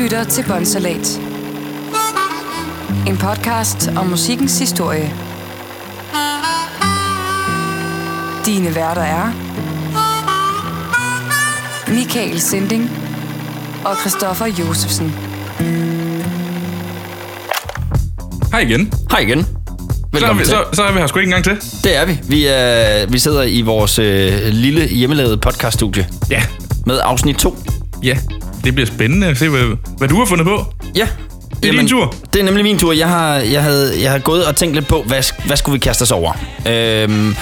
lytter til Bonsalat. En podcast om musikkens historie. Dine værter er... Michael Sinding og Christoffer Josefsen. Hej igen. Hej igen. Så er, Velkommen vi, til. så, så er vi her sgu ikke engang til. Det er vi. Vi, er, vi sidder i vores øh, lille hjemmelavede podcaststudie Ja. med afsnit 2. Ja, det bliver spændende at se, hvad, hvad du har fundet på. Ja. Det er din tur. Det er nemlig min tur. Jeg har, jeg havde, jeg har gået og tænkt lidt på, hvad, hvad skulle vi kaste os over? Øhm,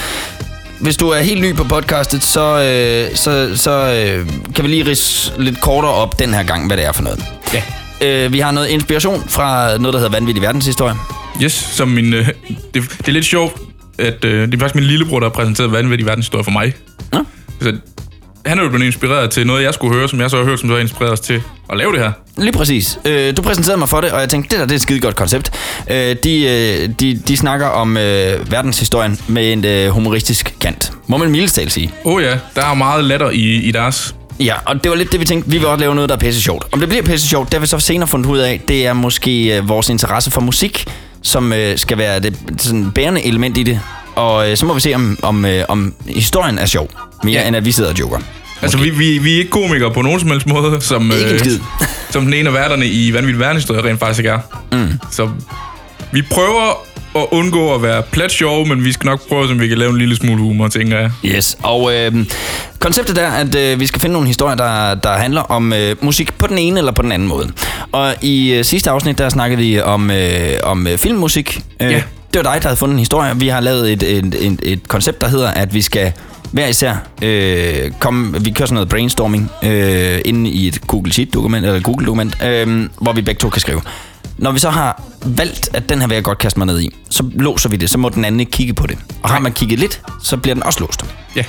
hvis du er helt ny på podcastet, så, øh, så, så øh, kan vi lige rise lidt kortere op den her gang, hvad det er for noget. Ja. Øh, vi har noget inspiration fra noget, der hedder Vanvittig Verdenshistorie. Yes, som min... Øh, det, det er lidt sjovt, at øh, det er faktisk min lillebror, der har præsenteret vanvittig verdenshistorie for mig. Ja. Så han er jo blevet inspireret til noget, jeg skulle høre, som jeg så har hørt, som så har inspireret os til at lave det her. Lige præcis. Øh, du præsenterede mig for det, og jeg tænkte, det der det er et skide godt koncept. Øh, de, øh, de, de snakker om øh, verdenshistorien med en øh, humoristisk kant. Må man mildest talt sige. Oh ja, der er meget latter i, i deres. Ja, og det var lidt det, vi tænkte. Vi vil også lave noget, der er pisse sjovt. Om det bliver pisse sjovt, det har vi så senere fundet ud af. Det er måske øh, vores interesse for musik, som øh, skal være det sådan, bærende element i det. Og øh, så må vi se, om, om, øh, om historien er sjov. Mere ja. end at vi sidder og joker. Altså, vi, vi, vi er ikke komikere på nogen som helst måde, som, Ikke skid. som den ene af værterne i Vanvittig Verdenshistorie rent faktisk er. Mm. Så vi prøver at undgå at være plat sjove, men vi skal nok prøve, om vi kan lave en lille smule humor, tænker jeg. Yes, og øh, konceptet er, at øh, vi skal finde nogle historier, der, der handler om øh, musik på den ene eller på den anden måde. Og i øh, sidste afsnit, der snakkede vi om, øh, om øh, filmmusik. Øh, Ja. Det var dig, der havde fundet en historie. Vi har lavet et, et, et, et koncept, der hedder, at vi skal hver især øh, komme, vi kører sådan noget brainstorming øh, inde i et Google Sheet-dokument, eller Google-dokument, øh, hvor vi begge to kan skrive. Når vi så har valgt, at den her vil jeg godt kaste mig ned i, så låser vi det, så må den anden ikke kigge på det. Og har man kigget lidt, så bliver den også låst. Ja.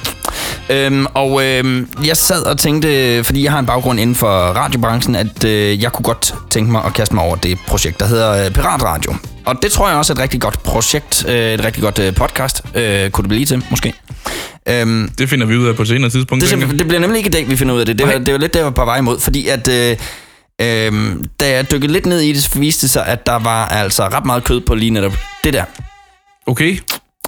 Øhm, og øhm, jeg sad og tænkte, fordi jeg har en baggrund inden for radiobranchen, at øh, jeg kunne godt tænke mig at kaste mig over det projekt, der hedder øh, Piratradio. Og det tror jeg også er et rigtig godt projekt, øh, et rigtig godt øh, podcast, øh, kunne det blive til, måske. Øhm, Det finder vi ud af på et senere tidspunkt. det, det, bliver nemlig ikke i dag, vi finder ud af det. Det var, det var lidt, der jeg var på vej imod, fordi at... Øh, Øhm, da jeg dykkede lidt ned i det, viste det sig, at der var altså ret meget kød på lige netop det der. Okay,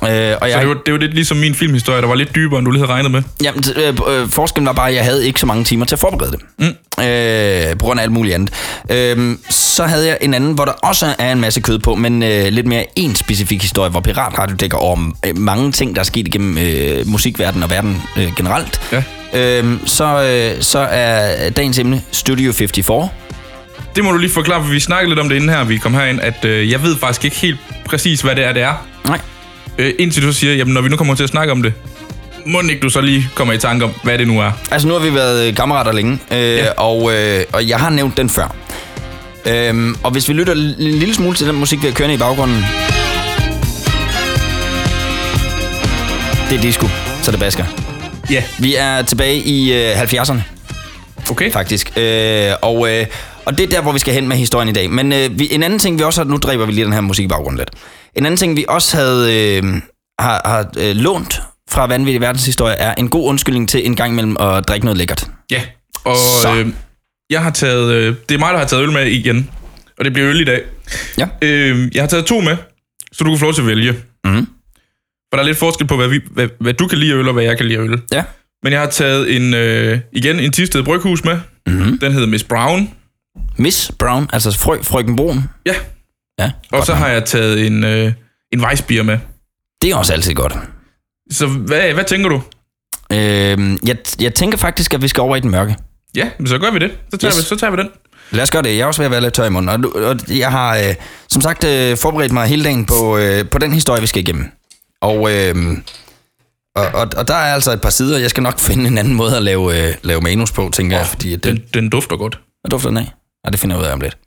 Øh, og så jeg, det var, det var lidt ligesom min filmhistorie, der var lidt dybere, end du lige havde regnet med. Jamen, øh, øh, forskellen var bare, at jeg havde ikke så mange timer til at forberede det. Mm. Øh, på grund af alt muligt andet. Øh, så havde jeg en anden, hvor der også er en masse kød på, men øh, lidt mere en specifik historie, hvor Piratradio dækker over øh, mange ting, der er sket igennem øh, musikverdenen og verden øh, generelt. Ja. Øh, så, øh, så er dagens emne Studio 54. Det må du lige forklare, for vi snakkede lidt om det inden her, vi kom herind, at øh, jeg ved faktisk ikke helt præcis, hvad det er, det er. Nej. Øh, indtil du siger, jamen når vi nu kommer til at snakke om det, må ikke du så lige kommer i tanke om, hvad det nu er. Altså nu har vi været øh, kammerater længe, øh, ja. og, øh, og jeg har nævnt den før. Øhm, og hvis vi lytter en lille smule til den musik, vi har kørende i baggrunden. Det er disco, så det basker. Ja, Vi er tilbage i øh, 70'erne, okay. faktisk. Øh, og, øh, og det er der, hvor vi skal hen med historien i dag. Men øh, vi, en anden ting, vi også har... Nu dræber vi lige den her musik i baggrunden lidt. En anden ting, vi også havde øh, har, har øh, lånt fra Vanvittig Verdenshistorie, er en god undskyldning til en gang imellem at drikke noget lækkert. Ja, og Så. øh, jeg har taget, øh, det er mig, der har taget øl med igen, og det bliver øl i dag. Ja. Øh, jeg har taget to med, så du kan få lov til at vælge. Mhm. For der er lidt forskel på, hvad, vi, hvad, hvad du kan lide af øl, og hvad jeg kan lide af øl. Ja. Men jeg har taget en, øh, igen en Tisted Bryghus med. Mhm. Den hedder Miss Brown. Miss Brown, altså frø, frøken Brun. Ja, Ja, og så har jeg taget en, øh, en Weissbier med. det er også altid godt. Så hvad, hvad tænker du? Øhm, jeg, jeg tænker faktisk, at vi skal over i den mørke. Ja, så gør vi det. Så tager, Yes. vi, så tager vi den. Lad os gøre det. Jeg er også ved at være lidt tør i munden. Og, og jeg har øh, som sagt øh, forberedt mig hele dagen på, øh, på den historie, vi skal igennem. Og, øh, og, og, og der er altså et par sider. Jeg skal nok finde en anden måde at lave, øh, lave manus på, tænker jeg. Fordi den, Den, den dufter godt. hvad dufter den af? Ja, det finder jeg ud af om lidt.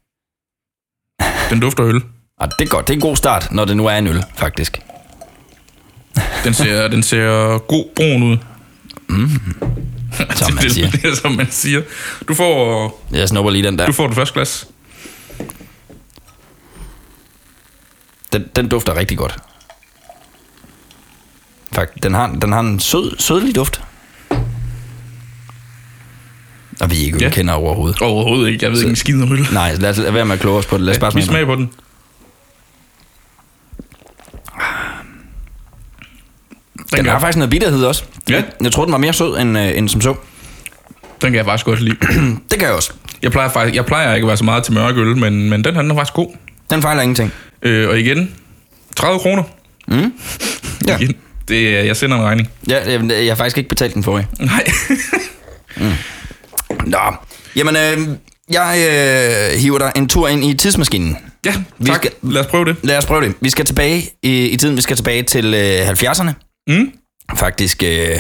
Den dufter øl. Ah, det er godt. Det er en god start, når det nu er en øl, faktisk. Den ser, den ser god brun ud. Som man det, siger. det er, som man siger. Du får, Jeg snupper lige den der. du får det første glas. Den, den dufter rigtig godt. Fakt, den har, den har en sød, sødlig duft. Og vi er ikke Ja. ølkender overhovedet. Overhovedet ikke. Jeg ved ikke en skid om øl. Nej, lad os lad være med at kloge os på det. Lad os bare Vi smage smager på den. Den, Den har faktisk noget bitterhed også. Ja. Jeg troede, den var mere sød end, øh, end som så. den kan jeg faktisk godt lide. Det kan jeg også. Jeg plejer, faktisk, jeg plejer ikke at være så meget til mørk øl, men, men den her den er faktisk god. Den fejler ingenting. Øh, og igen, 30 kroner. Mm. Ja. Igen. Det, jeg sender en regning. Ja, jeg, jeg har faktisk ikke betalt den for jer. Nej. Nå, jamen, øh, jeg øh, hiver dig en tur ind i tidsmaskinen. ja, Vi tak. skal- Lad os prøve det. Lad os prøve det. Vi skal tilbage i, i tiden. Vi skal tilbage til øh, 70'erne. Mm. Faktisk, øh,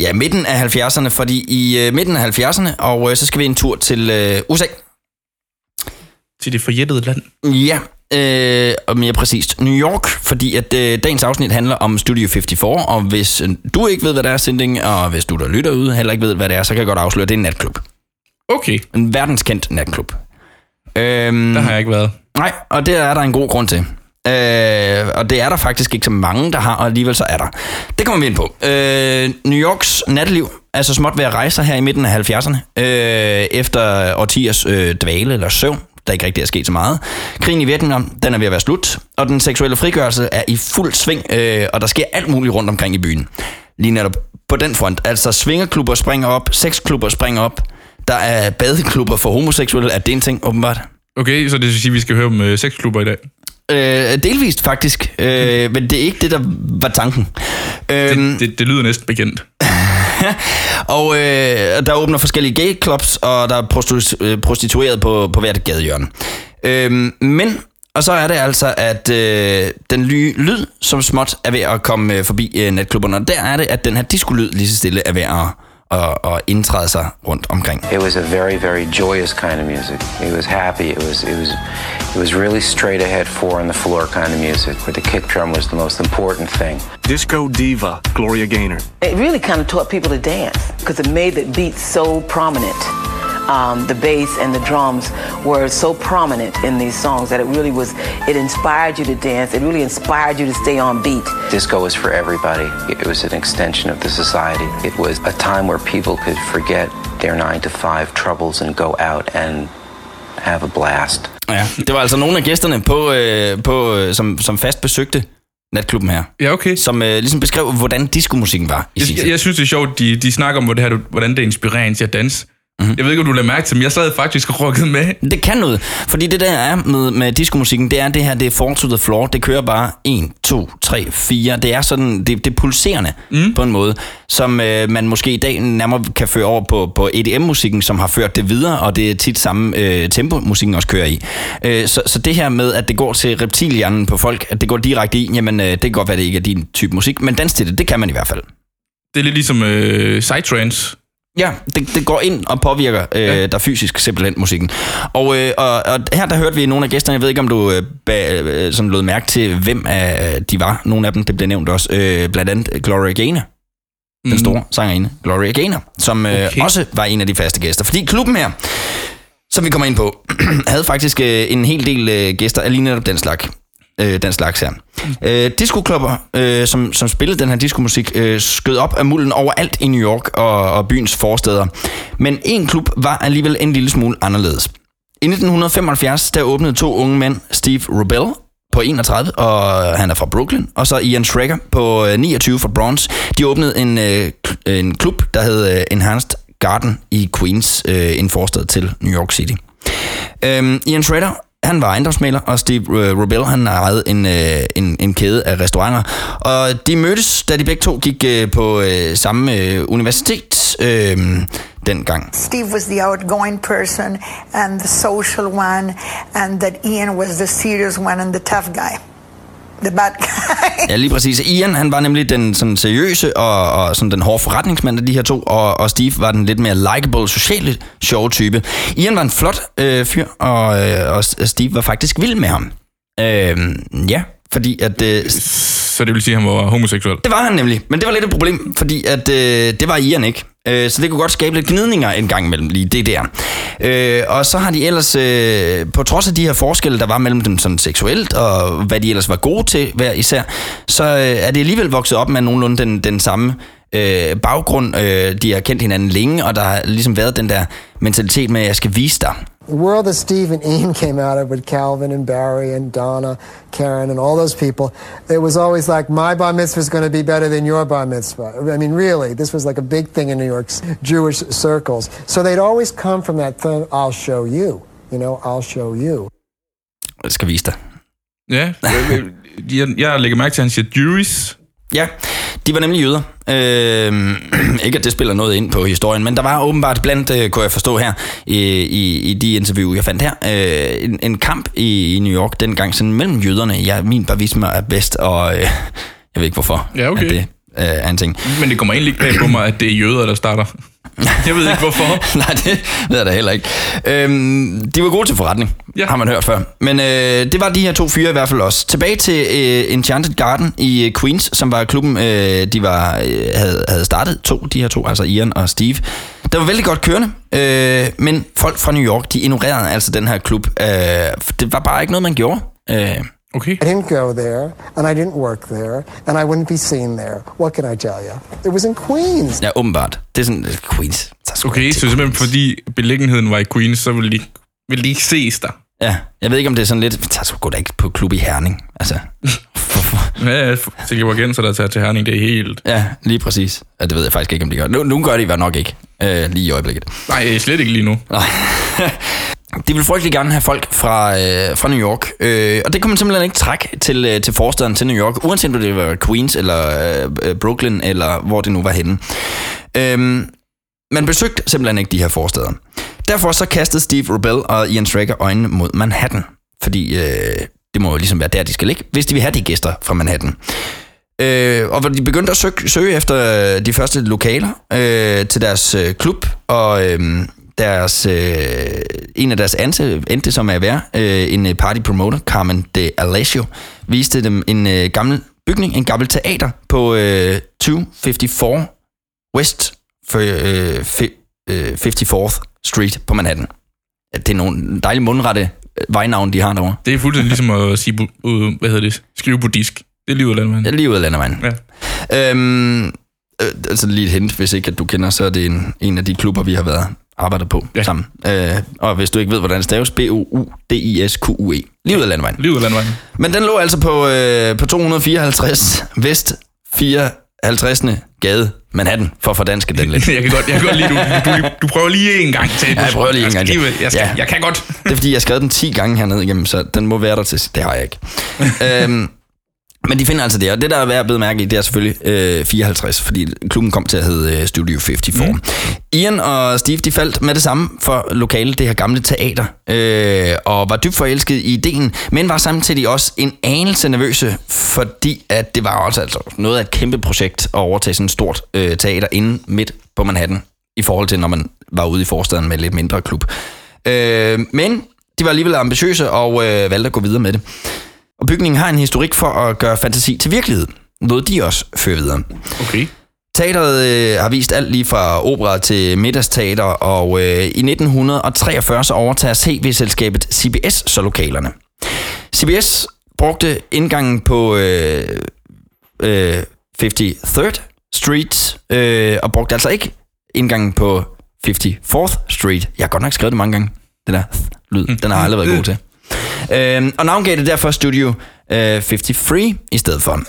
ja, midten af 70'erne. Fordi i øh, midten af 70'erne, og øh, så skal vi en tur til øh, USA. Til det forjættede land. Ja, øh, og mere præcist New York, fordi at øh, dagens afsnit handler om Studio 54, og hvis øh, du ikke ved, hvad det er, Sinding, og hvis du, der lytter ude, heller ikke ved, hvad det er, så kan jeg godt afsløre, at det er en natklub. Okay, En verdenskendt natklub. Øhm, der har jeg ikke været. Nej, og det er der en god grund til. Øh, og det er der faktisk ikke så mange, der har, og alligevel så er der. Det kommer vi ind på. Øh, New Yorks natteliv er så småt ved at rejse her i midten af 70'erne, øh, efter årtiers øh, dvale eller søvn, der ikke rigtig er sket så meget. Krigen i Vietnam, den er ved at være slut, og den seksuelle frigørelse er i fuld sving, øh, og der sker alt muligt rundt omkring i byen. Lige netop på den front. Altså svingerklubber springer op, sexklubber springer op, der er badeklubber for homoseksuelle, er det en ting åbenbart? Okay, så det vil sige, at vi skal høre om øh, sexklubber i dag. Øh, delvist faktisk, øh, men det er ikke det, der var tanken. Øhm, Det, det, det lyder næsten bekendt. og øh, der åbner forskellige gay clubs, og der er prostitu- øh, prostitueret på, på hvert gadehjørne. Øhm, men, og så er det altså, at øh, den ly- lyd, som småt er ved at komme øh, forbi øh, natklubberne, og der er det, at den her disco-lyd lige så stille er ved at, at, at indtræde sig rundt omkring. It was a very, very joyous kind of music. It was happy. It was, it was, it was really straight ahead, four on the floor kind of music, where the kick drum was the most important thing. Disco diva Gloria Gaynor. It really kind of taught people to dance because it made the beat so prominent. Um, the bass and the drums were so prominent in these songs that it really was, it inspired you to dance. It really inspired you to stay on beat. Disco was for everybody. It was an extension of the society. It was a time where people could forget their nine to five troubles and go out and have a blast. Ja, det var altså nogle af gæsterne, på, øh, på, øh, som, som fast besøgte natklubben her, Ja, okay. som øh, ligesom beskrev, hvordan diskomusikken var i sin Jeg, tid. jeg synes, det er sjovt, de, de snakker om, hvordan det, her, hvordan det inspirerer en til at danse. Mhm. Mm-hmm. Jeg ved ikke, om du lader mærke til, men jeg sad faktisk og rockede med. Det kan noget, fordi det der er med, med diskomusikken, det er det her, det er fall to the floor, det kører bare 1, 2, 3, 4, det er sådan, det, det er pulserende mm. på en måde, som øh, man måske i dag nærmere kan føre over på, på EDM-musikken, som har ført det videre, og det er tit samme øh, tempo, musikken også kører i. Øh, så, så det her med, at det går til reptilhjernen på folk, at det går direkte i, jamen øh, det kan godt være, det ikke er din type musik, men dans til det, det kan man i hvert fald. Det er lidt ligesom øh, psytrance. Ja, det, det går ind og påvirker øh, ja. der fysisk simpelthen musikken. Og, øh, og, og her der hørte vi nogle af gæsterne, jeg ved ikke om du øh, ba, øh, sådan lod mærke til, hvem af de var. Nogle af dem, det blev nævnt også. Øh, blandt andet Gloria Gaynor, den store sangerinde Gloria Gaynor, som øh, Okay. også var en af de faste gæster. Fordi klubben her, som vi kommer ind på, havde faktisk øh, en hel del øh, gæster af lige netop den slags. Øh, den slags her. Øh, diskoklubber, øh, som, som spillede den her diskomusik, øh, skød op af mulden overalt i New York og, og byens forsteder. Men en klub var alligevel en lille smule anderledes. I 1975, der åbnede to unge mænd, Steve Rubel på 31, og han er fra Brooklyn, og så Ian Schrecker på øh, 29 fra Bronx. De åbnede en, øh, en klub, der hed øh, Enhanced Garden i Queens, øh, en forstad til New York City. Øhm, Ian Schrader, han var ejendomsmaler, og Steve øh, han ejede en, øh, en, en kæde af restauranter. Og de mødtes, da de begge to gik øh, på øh, samme øh, universitet øh, dengang. Steve was the outgoing person and the social one, and that Ian was the serious one and the tough guy, the bad guy. Ja, lige præcis. Ian, han var nemlig den sådan seriøse og, og sådan den hårde forretningsmand af de her to, og, og Steve var den lidt mere likable, sociale, sjove type. Ian var en flot øh, fyr, og, øh, og Steve var faktisk vild med ham. Øh, ja, fordi at... Øh, Så det vil sige, at han var homoseksuel. det var han nemlig, men det var lidt et problem, fordi at, øh, det var Ian ikke. Øh, så det kunne godt skabe lidt gnidninger en gang imellem lige det der. Øh, og så har de ellers, øh, på trods af de her forskelle, der var mellem dem sådan seksuelt, og hvad de ellers var gode til hver især, så øh, er det alligevel vokset op med nogenlunde den, den samme øh, baggrund. Øh, de har kendt hinanden længe, og der har ligesom været den der mentalitet med, at jeg skal vise dig. The world that Steve and Ian came out of with Calvin and Barry and Donna, Karen, and all those people, it was always like, my bar mitzvah is going to be better than your bar mitzvah. I mean, really, this was like a big thing in New York's Jewish circles. So they'd always come from that thing, I'll show you. You know, I'll show you. Jeg skal vise dig. Ja, jeg, jeg, jeg lægger mærke til, at han siger Jewish. Ja, de var nemlig jøder. Øh, ikke at det spiller noget ind på historien, men der var åbenbart blandt, øh, kunne jeg forstå her, i, i, i de interview, jeg fandt her, øh, en, en kamp i, i New York dengang, sådan mellem jøderne. Ja, min bavisme er bedst, og øh, jeg ved ikke hvorfor. Ja, okay. At det øh, er en ting. Men det kommer egentlig ikke bag på mig, at det er jøder, der starter. Jeg ved ikke hvorfor. Nej, det ved jeg da heller ikke. Øhm, de var gode til forretning, ja. Har man hørt før. Men øh, det var de her to fyre i hvert fald også. Tilbage til øh, Enchanted Garden i øh, Queens, som var klubben, øh, de var, øh, havde, havde startet. To, de her to, altså Ian og Steve. Det var vældig godt kørende, øh, men folk fra New York, de ignorerede altså den her klub. Øh, det var bare ikke noget, man gjorde. Øh, Okay. I didn't go there, and I didn't work there, and I wouldn't be seen there. What can I tell you? It was in Queens. ja, åbenbart. Det er sådan, øh, Queens. Så Okay, så simpelthen fordi beliggenheden var i Queens, så ville de, ville de ikke ses der. Ja, jeg ved ikke, om det er sådan lidt... Tager sgu da ikke på klub i Herning. Altså, Ja, Silkeborgenser, der tager til Herning, det er helt... Ja, lige præcis. Ja, det ved jeg faktisk ikke, om de gør. Nu, nu gør de i nok ikke, øh, lige i øjeblikket. Nej, slet ikke lige nu. De vil frygtelig gerne have folk fra, øh, fra New York, øh, og det kunne man simpelthen ikke trække til, øh, til forstaden til New York, uanset om det var Queens eller øh, øh Brooklyn, eller hvor det nu var henne. Øh, man besøgte simpelthen ikke de her forsteder. Derfor så kastede Steve Rebell og Ian Straker øjnene mod Manhattan, fordi øh, det må jo ligesom være der, de skal ligge, hvis de vil have de gæster fra Manhattan. Øh, og hvor de begyndte at søge, søge efter de første lokaler øh, til deres øh, klub, og øh, deres, øh, en af deres ansatte som at være øh, en øh, party promoter, Carmen de Alessio, viste dem en øh, gammel bygning, en gammel teater på øh, 254 West for, øh, fi- øh, 54th Street på Manhattan. Det er nogle dejlige mundrette øh, vejnavne, de har derovre. Det er fuldstændig ligesom at sige, ud- hvad hedder det, skrive på disk. Det er lige ud af landmanden. Ja, lige ud af landevejen. Ja. Øhm, øh, altså lige et hint, hvis ikke at du kender, så er det en, en af de klubber, vi har været arbejdet på ja. Sammen. Øh, og hvis du ikke ved, hvordan det staves, B-O-U-D-I-S-Q-U-E. Lige ud af landevejen. Lige ud af landvejen. Men den lå altså på, øh, på 254 Vest 54. Gade Manhattan, for at fordanske den lidt. Jeg kan godt, jeg kan godt lide, du, du, du prøver lige en gang til. Ja, jeg prøver lige en gang til. Jeg, skal, ja. jeg kan godt. Det er fordi, jeg har skrevet den 10 gange hernede igennem, så den må være der til. Det har jeg ikke. øhm, men de finder altså det, og det der er værd at mærke i, det er selvfølgelig øh, 54, fordi klubben kom til at hedde øh, Studio 54. Mm. Ian og Steve, de faldt med det samme for lokalet, det her gamle teater, øh, og var dybt forelsket i ideen, men var samtidig også en anelse nervøse, fordi at det var også altså noget af et kæmpe projekt at overtage sådan et stort øh, teater inde midt på Manhattan, i forhold til når man var ude i forstaden med en lidt mindre klub. Øh, men de var alligevel ambitiøse og øh, valgte at gå videre med det. Og bygningen har en historik for at gøre fantasi til virkelighed. Noget de også fører videre. Okay. Teateret øh, har vist alt lige fra opera til middagsteater, og øh, i 1943 så overtager CV-selskabet CBS så lokalerne. CBS brugte indgangen på øh, øh, 53rd Street, øh, og brugte altså ikke indgangen på 54th Street. Jeg har godt nok skrevet det mange gange, det der lyd. Den har jeg aldrig været god til. Øh, og navngav det derfor Studio øh, 53 i stedet for.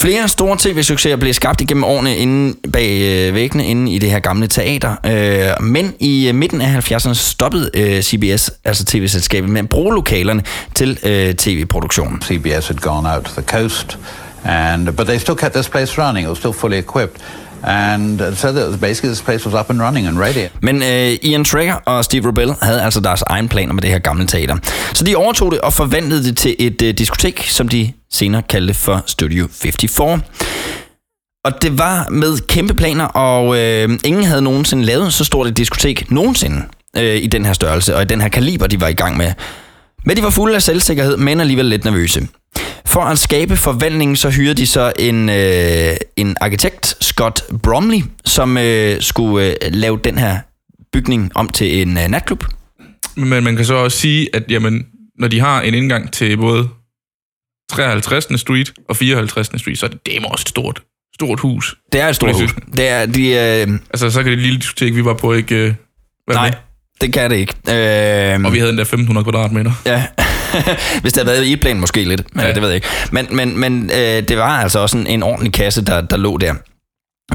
Flere store tv-succeser blev skabt igennem årene inde bag øh, væggene inde i det her gamle teater. Øh, men i øh, midten af 70'erne stoppede øh, CBS, altså tv-selskabet, med at bruge lokalerne til øh, tv-produktion. CBS had gone out to the coast, and but they still kept this place running. It was still fully equipped, and so that was basically this place was up and running and ready. Men øh, Ian Trigger og Steve Rubell havde altså deres egen planer med det her gamle teater. Så de overtog det og forvandlede det til et øh, diskotek, som de senere kaldte for Studio 54. Og det var med kæmpe planer, og øh, ingen havde nogensinde lavet så stort et diskotek nogensinde øh, i den her størrelse, og i den her kaliber, de var i gang med. Men de var fulde af selvsikkerhed, men alligevel lidt nervøse. For at skabe forvandlingen, så hyrede de så en, øh, en arkitekt, Scott Bromley, som øh, skulle øh, lave den her bygning om til en øh, natklub. Men man kan så også sige, at jamen, når de har en indgang til både 53. Street og 54. Street, så er det dame også et stort, stort hus. Det er et stort hus. Det er, de, øh, Altså, så kan det lille diskotek, vi var på, ikke... Øh, nej, med. det kan det ikke. Øh, Og vi havde den der 1500 kvadratmeter. Ja, hvis det havde været i plan måske lidt, men ja. Det ved jeg ikke. Men, men, men øh, det var altså også en, en ordentlig kasse, der, der lå der.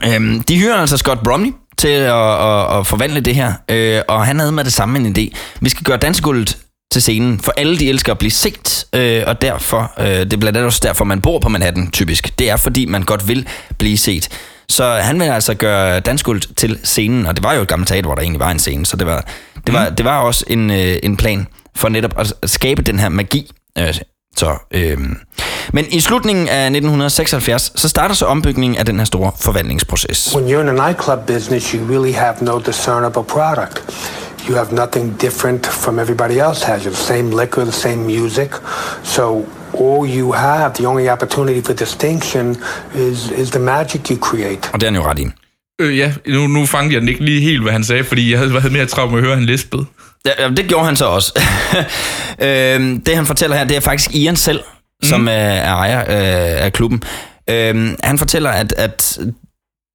Øhm, de hyrer altså Scott Bromley til at, at, at forvandle det her, øh, og han havde med det samme en idé. Vi skal gøre dansegulvet til scenen, for alle de elsker at blive set, øh, og derfor, øh, det er blandt andet også derfor, man bor på Manhattan typisk. Det er fordi, man godt vil blive set. Så han vil altså gøre dansegulvet til scenen, og det var jo et gammelt teater, hvor der egentlig var en scene, så det var, det var, det var også en, øh, en plan for netop at, at skabe den her magi. Øh, så, øh. Men i slutningen af 1976, så starter så ombygningen af den her store forvandlingsproces. When you're in a nightclub business, you really have no discernible product. You have nothing different from everybody else has. You have the same liquor, the same music. So all you have, the only opportunity for distinction is, is the magic you create. Og det er han jo ret i. Øh, ja, nu, nu fangede jeg den ikke lige helt, hvad han sagde, fordi jeg havde været mere travlt med at høre, han lispede. Ja, det gjorde han så også. øhm, det han fortæller her, det er faktisk Ian selv, mm. som er, er ejer øh, af klubben. Øhm, han fortæller, at, at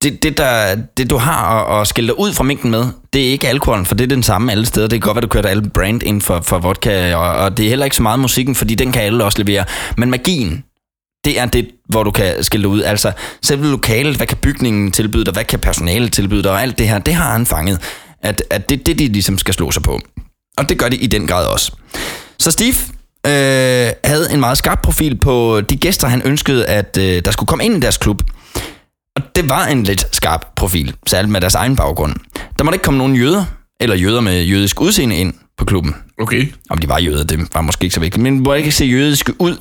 det, det, der, det du har at, at skille dig ud fra mængden med, det er ikke alkoholen, for det er den samme alle steder. Det kan godt være, du kører alle brand ind for, for vodka, og, og det er heller ikke så meget musikken, fordi den kan alle også levere. Men magien, det er det, hvor du kan skille dig ud. Altså, selve lokalet, hvad kan bygningen tilbyde dig, hvad kan personalet tilbyde dig, og alt det her, det har han fanget. At, at det er det, de ligesom skal slå sig på. Og det gør de i den grad også. Så Steve øh, havde en meget skarp profil på de gæster, han ønskede, at øh, der skulle komme ind i deres klub. Og det var en lidt skarp profil, særligt med deres egen baggrund. Der måtte ikke komme nogen jøder, eller jøder med jødisk udseende ind på klubben. Okay. Om de var jøder, det var måske ikke så vigtigt, men må ikke se jødiske ud.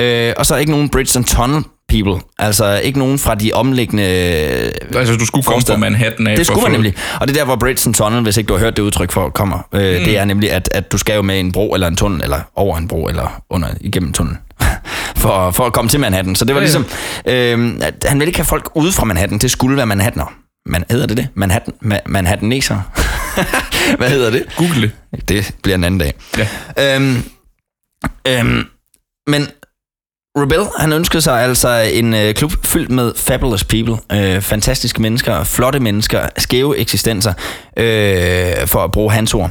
Øh, og så ikke nogen Bridge and Tunnel people, altså ikke nogen fra de omliggende... Altså, du skulle komme fra Manhattan af. Det skulle man nemlig. Og det er der, hvor Bridge Tunnel, hvis ikke du har hørt det udtryk for, kommer. Øh, mm. Det er nemlig, at, at du skal jo med en bro eller en tunnel, eller over en bro, eller under igennem en tunnel, for, for at komme til Manhattan. Så det var ligesom, øh, at han ville ikke have folk ude fra Manhattan, det skulle være Manhattaner. Man, hedder det det? Manhattan, Ma- Manhattaneser? Hvad hedder det? Google det. Det bliver en anden dag. Ja. Øhm, øhm, men Rebel, han ønskede sig altså en øh, klub fyldt med fabulous people, øh, fantastiske mennesker, flotte mennesker, skæve eksistenser, øh, for at bruge hans ord.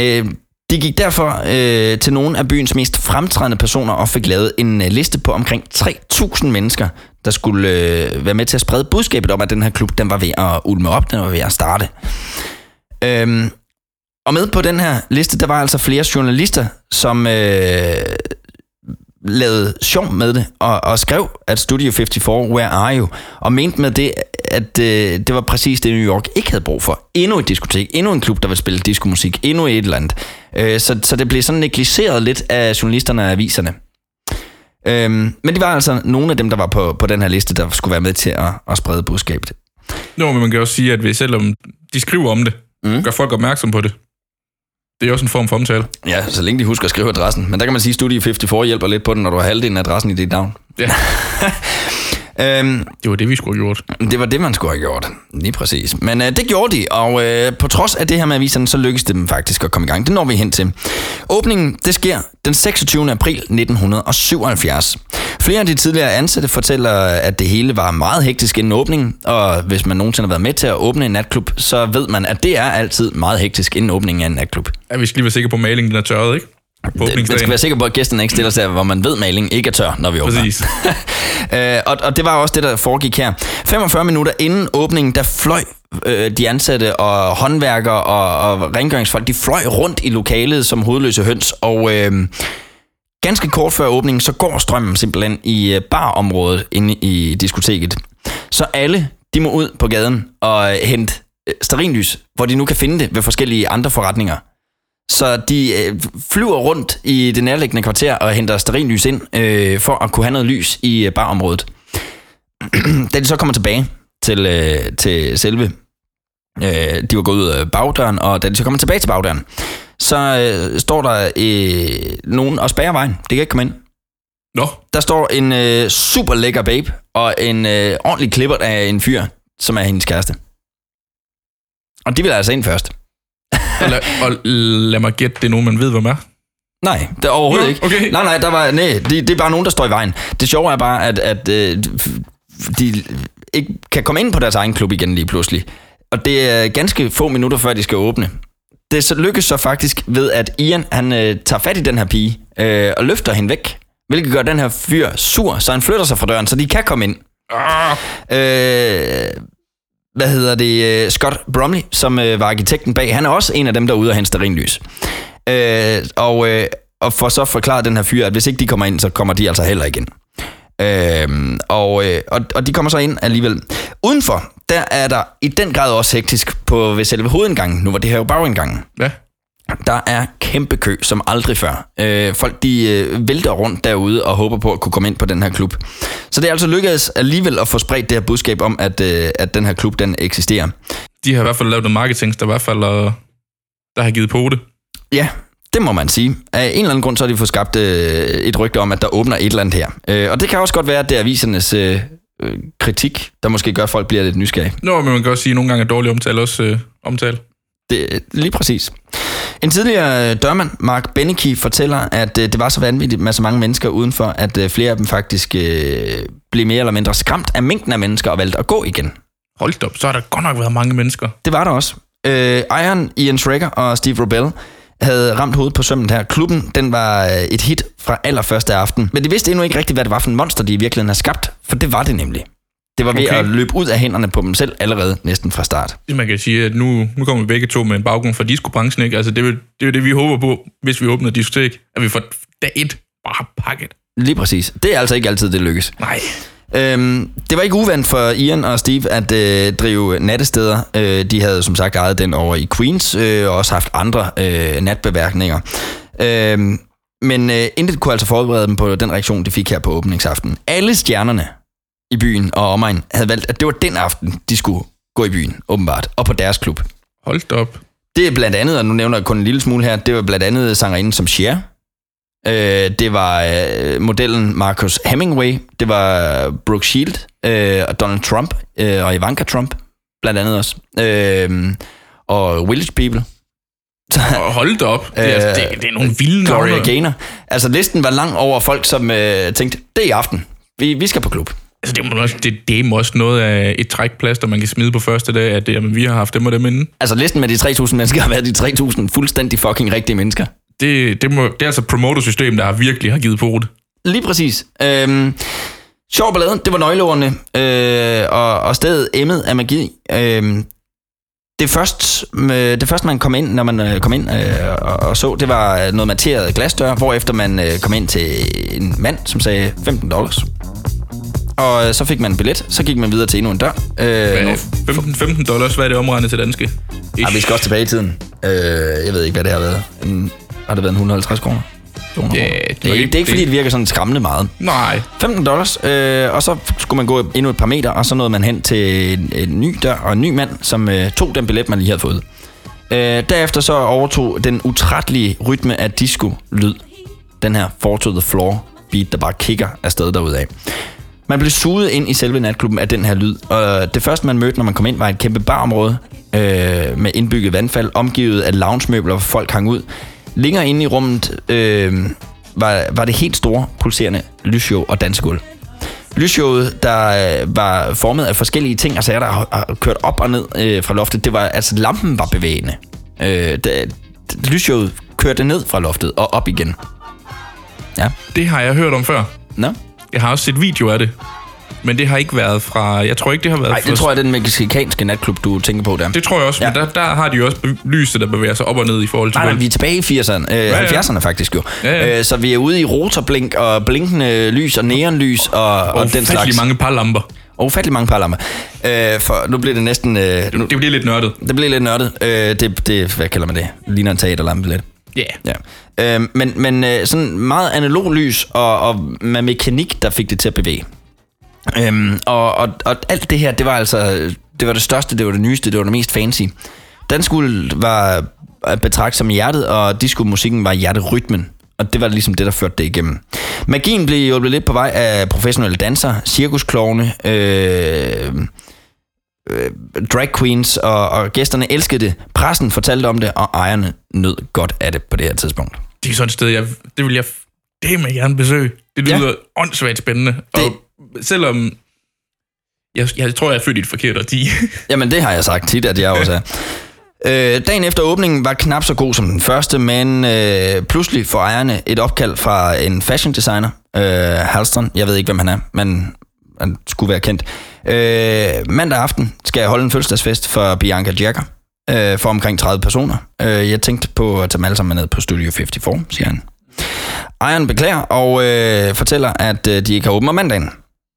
Øh, de gik derfor øh, til nogle af byens mest fremtrædende personer og fik lavet en øh, liste på omkring 3.000 mennesker, der skulle øh, være med til at sprede budskabet om, at den her klub den var ved at ulme op, den var ved at starte. Øhm, og med på den her liste, der var altså flere journalister, som øh, lavede sjov med det, og, og skrev, at Studio 54, where are you? Og mente med det, at øh, det var præcis det, New York ikke havde brug for. Endnu et diskotek, endnu en klub, der vil spille diskomusik, endnu et eller andet. Øh, så, så det blev sådan negligeret lidt af journalisterne og aviserne. Øhm, men det var altså nogle af dem, der var på, på den her liste, der skulle være med til at, at sprede budskabet. Nå, men man kan også sige, at hvis selvom de skriver om det, mm. gør folk opmærksom på det. Det er også en form for omtale. Ja, så længe de husker at skrive adressen. Men der kan man sige, at Studio 54 hjælper lidt på den, når du har halvdelen af adressen i dit navn. Ja. øhm, det var det, vi skulle have gjort. Det var det, man skulle have gjort. Lige præcis. Men øh, det gjorde de, og øh, på trods af det her med aviserne, så lykkedes det dem faktisk at komme i gang. Det når vi hen til. Åbningen, det sker den 26. april 1977. Flere af de tidligere ansatte fortæller, at det hele var meget hektisk inden åbningen, og hvis man nogensinde har været med til at åbne en natklub, så ved man, at det er altid meget hektisk inden åbningen af en natklub. Ja, vi skal lige være sikre på, at malingen den er tørret, ikke? Man skal være sikker på, at gæsterne ikke stiller sig, hvor man ved, at malingen ikke er tør, når vi åbner. Præcis. øh, og, og det var også det, der foregik her. 45 minutter inden åbningen, der fløj øh, de ansatte og håndværkere og, og rengøringsfolk, de fløj rundt i lokalet som hovedløse høns, og øh, ganske kort før åbningen, så går strømmen simpelthen i øh, barområdet inde i diskoteket. Så alle, de må ud på gaden og øh, hente øh, stearinlys, hvor de nu kan finde det ved forskellige andre forretninger. Så de øh, flyver rundt i det nærliggende kvarter og henter stearinlys ind, øh, for at kunne have noget lys i øh, barområdet. da de så kommer tilbage til, øh, til selve, øh, de var gået ud af bagdøren, og da de så kommer tilbage til bagdøren, så øh, står der øh, nogen og spærrer vejen. Det kan ikke komme ind. Nå. Der står en øh, super lækker babe, og en øh, ordentlig klipper af en fyr, som er hendes kæreste. Og de vil altså ind først. og, lad, og lad mig gætte, det er nogen, man ved, hvem er. Nej, det er overhovedet ikke. okay. Nej, nej, der var, nej det, det er bare nogen, der står i vejen. Det sjove er bare, at, at øh, de ikke kan komme ind på deres egen klub igen lige pludselig. Og det er ganske få minutter før de skal åbne. Det så lykkes så faktisk ved, at Ian han øh, tager fat i den her pige øh, og løfter hende væk. Hvilket gør den her fyr sur, så han flytter sig fra døren, så de kan komme ind. Ah, Øh, hvad hedder det? øh, Scott Bromley, som øh, var arkitekten bag, han er også en af dem, der er ude og hente stearinlys. Øh, og, øh, og for så forklaret den her fyr, at hvis ikke de kommer ind, så kommer de altså heller ikke ind. Øh, og, øh, og, og de kommer så ind alligevel. Udenfor, der er der i den grad også hektisk på ved selve hovedindgangen. Nu var det her jo bagindgangen. ja. Der er kæmpe kø, som aldrig før. Øh, folk de øh, vælter rundt derude og håber på at kunne komme ind på den her klub. Så det er altså lykkedes alligevel at få spredt det her budskab om, at, øh, at den her klub den eksisterer. De har i hvert fald lavet noget marketing, der i hvert fald øh, der har givet på det. Ja, det må man sige. Af en eller anden grund, så har de fået skabt øh, et rygte om, at der åbner et eller andet her. Øh, og det kan også godt være, at det er avisernes øh, øh, kritik, der måske gør, at folk bliver lidt nysgerrige. Nå, men man kan også sige, at nogle gange er dårlig omtale også øh, omtale. Det, lige præcis. En tidligere øh, dørmand, Mark Benecke, fortæller, at øh, det var så vanvittigt med så mange mennesker udenfor, at øh, flere af dem faktisk øh, blev mere eller mindre skræmt af mængden af mennesker og valgte at gå igen. Hold op, så har der godt nok været mange mennesker. Det var der også. Øh, ejeren Ian Schrecker og Steve Robel havde ramt hovedet på sømmen her. Klubben, den var øh, et hit fra allerførste aften. Men de vidste endnu ikke rigtigt, hvad det var for en monster, de i virkeligheden har skabt. For det var det nemlig. Det var ved Okay. at løbe ud af hænderne på dem selv allerede næsten fra start. Man kan sige, at nu, nu kommer vi begge to med en baggrund fra discobranchen, ikke? Altså, det er, jo, det er jo det, vi håber på, hvis vi åbner diskotek, at vi får dag et bare pakket. Lige præcis. Det er altså ikke altid, det lykkes. Nej. Øhm, det var ikke uvandt for Ian og Steve at øh, drive nattesteder. Øh, de havde som sagt ejet den over i Queens, øh, og også haft andre øh, natbeværkninger. Øhm, men øh, intet kunne altså forberede dem på den reaktion, de fik her på åbningsaften. Alle stjernerne i byen og omegn havde valgt, at det var den aften, de skulle gå i byen, åbenbart, og på deres klub. Hold op. Det er blandt andet, og nu nævner jeg kun en lille smule her, det var blandt andet sangerinden som Cher. Øh, det var øh, modellen Marcus Hemingway. Det var Brooke Shield øh, og Donald Trump øh, og Ivanka Trump, blandt andet også. Øh, og Village People. Hold da op. Det, er, altså, det, det er nogle vilde Gloria navne. Gaynor. Altså listen var lang over folk, som øh, tænkte, det er i aften. Vi, vi skal på klub. Altså, det, er også, det, det er også noget af et trækplaster, man kan smide på første dag, at det, jamen, vi har haft dem og dem inden. Altså listen med de 3.000 mennesker har været de 3.000 fuldstændig fucking rigtige mennesker. Det, det, må, det er altså et promotersystem, der har virkelig har givet på det. Lige præcis. Øhm, sjov ballade, det var nøgleordene, øh, og, og stedet emmet af magi. Øhm, det, først, øh, det første, man kom ind, når man øh, kom ind øh, og, og så, det var noget materet glasdør, hvorefter man øh, kom ind til en mand, som sagde 15 dollars. Og øh, så fik man en billet, så gik man videre til endnu en dør. Øh, Hvad, nogle- 15, 15 dollars, hvad er det omregnet til danske? Ej, vi skal også tilbage i tiden. Øh, jeg ved ikke, hvad det har været. En, har det været en 150 kroner? 200 Ja, det er, ikke- det er ikke, fordi det- virker sådan skræmmende meget. Nej. 15 dollars, øh, og så skulle man gå endnu et par meter, og så nåede man hen til en, en ny dør og en ny mand, som øh, tog den billet, man lige havde fået. Øh, derefter så overtog den utrættelige rytme af disco-lyd, den her Four to the Floor beat, der bare kigger afsted derudad. Man blev suget ind i selve natklubben af den her lyd, og det første, man mødte, når man kom ind, var et kæmpe barområde øh, med indbygget vandfald, omgivet af loungemøbler, hvor folk hang ud. Længere inde i rummet øh, var, var det helt store, pulserende lysshow og dansegulv. Lysshowet, der øh, var formet af forskellige ting, altså jeg der har har kørt op og ned øh, fra loftet, det var, altså lampen var bevægende. Øh, det, lysshowet kørte ned fra loftet og op igen. Ja. Det har jeg hørt om før. Nå? Jeg har også set video af det. Men det har ikke været fra... Jeg tror ikke, det har været Nej, fra... det tror jeg er den mexikanske natklub, du tænker på der. Det tror jeg også, ja. men der, der har de jo også lyset, der bevæger sig op og ned i forhold til... Nej, nej, vi er tilbage i 80'erne, øh, ja. 70'erne faktisk jo. Ja, ja. Øh, så vi er ude i rotorblink og blinkende lys og neonlys og, og, og den slags. mange parlamper. Og ufattelig mange parlamper. Øh, for nu bliver det næsten... Øh, nu, Det bliver lidt nørdet. det bliver lidt nørdet. Øh, det, det, hvad kalder man det? Ligner en teaterlampe lidt. Ja. Yeah. Ja. Øh, men men øh, sådan meget analog lys og, og med mekanik, der fik det til at bevæge. Øhm, og, og, og alt det her, det var altså det var det største, det var det nyeste, det var det mest fancy. Danskuld var at betragte som hjertet, og disco-musikken var hjerterytmen. Og det var ligesom det, der førte det igennem. Magien blev hjulpet lidt på vej af professionelle dansere, cirkusklovne, øh, øh, drag queens, og, og gæsterne elskede det. Pressen fortalte om det, og ejerne nød godt af det på det her tidspunkt. Det er sådan et sted, jeg, det vil jeg det med gerne besøge. Det lyder ja. åndssvagt spændende. Og selvom Jeg, jeg tror, jeg er født i et forkert årti. Jamen, det har jeg sagt tit, at jeg også er. Øh, dagen efter åbningen var knap så god som den første, men øh, pludselig får ejerne et opkald fra en fashion designer, øh, Halston. Jeg ved ikke, hvem han er, men han skulle være kendt. Øh, mandag aften skal jeg holde en fødselsdagsfest for Bianca Jagger øh, for omkring 30 personer. Øh, jeg tænkte på at tage dem alle sammen ned på Studio 54, siger han. Ejeren beklager og øh, fortæller, at øh, de ikke har åbent om mandagen.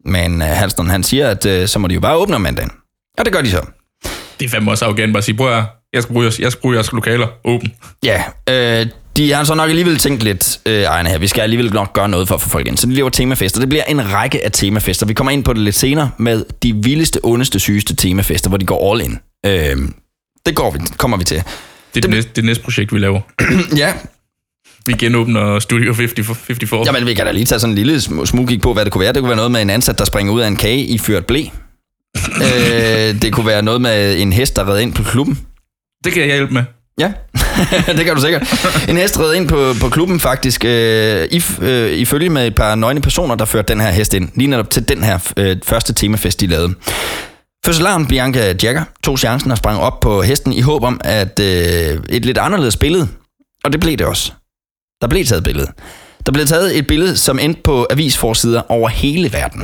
Men øh, Halston han siger, at øh, så må de jo bare åbne om mandagen. Og det gør de så. Det er fandme også arrogant bare at sige, prøv at jeg skal bruge jeres, jeg skal bruge jeres lokaler åben. Ja, øh, de har så nok alligevel tænkt lidt, øh, ejerne her, vi skal alligevel nok gøre noget for at få folk ind. Så de laver temafester. Det bliver en række af temafester. Vi kommer ind på det lidt senere med de vildeste, ondeste, sygeste temafester, hvor de går all in. Øh, det går vi, kommer vi til. Det er det, næste, det næste projekt, vi laver. ja, Vi genåbner Studio 50, 54. Jamen, vi kan da lige tage sådan en lille sm- smugkig på, hvad det kunne være. Det kunne være noget med en ansat, der springer ud af en kage i ført blæ. øh, det kunne være noget med en hest, der redder ind på klubben. Det kan jeg hjælpe med. Ja, det kan du sikkert. En hest redde ind på, på klubben faktisk, øh, i, øh, ifølge med et par nøgne personer, der førte den her hest ind. Lige netop til den her øh, første temafest, de lavede. Fødselaren Bianca Jagger tog chancen og sprang op på hesten i håb om, at øh, et lidt anderledes billede, og det blev det også. Der blev taget et billede. Der blev taget et billede, som endte på avisforsider over hele verden.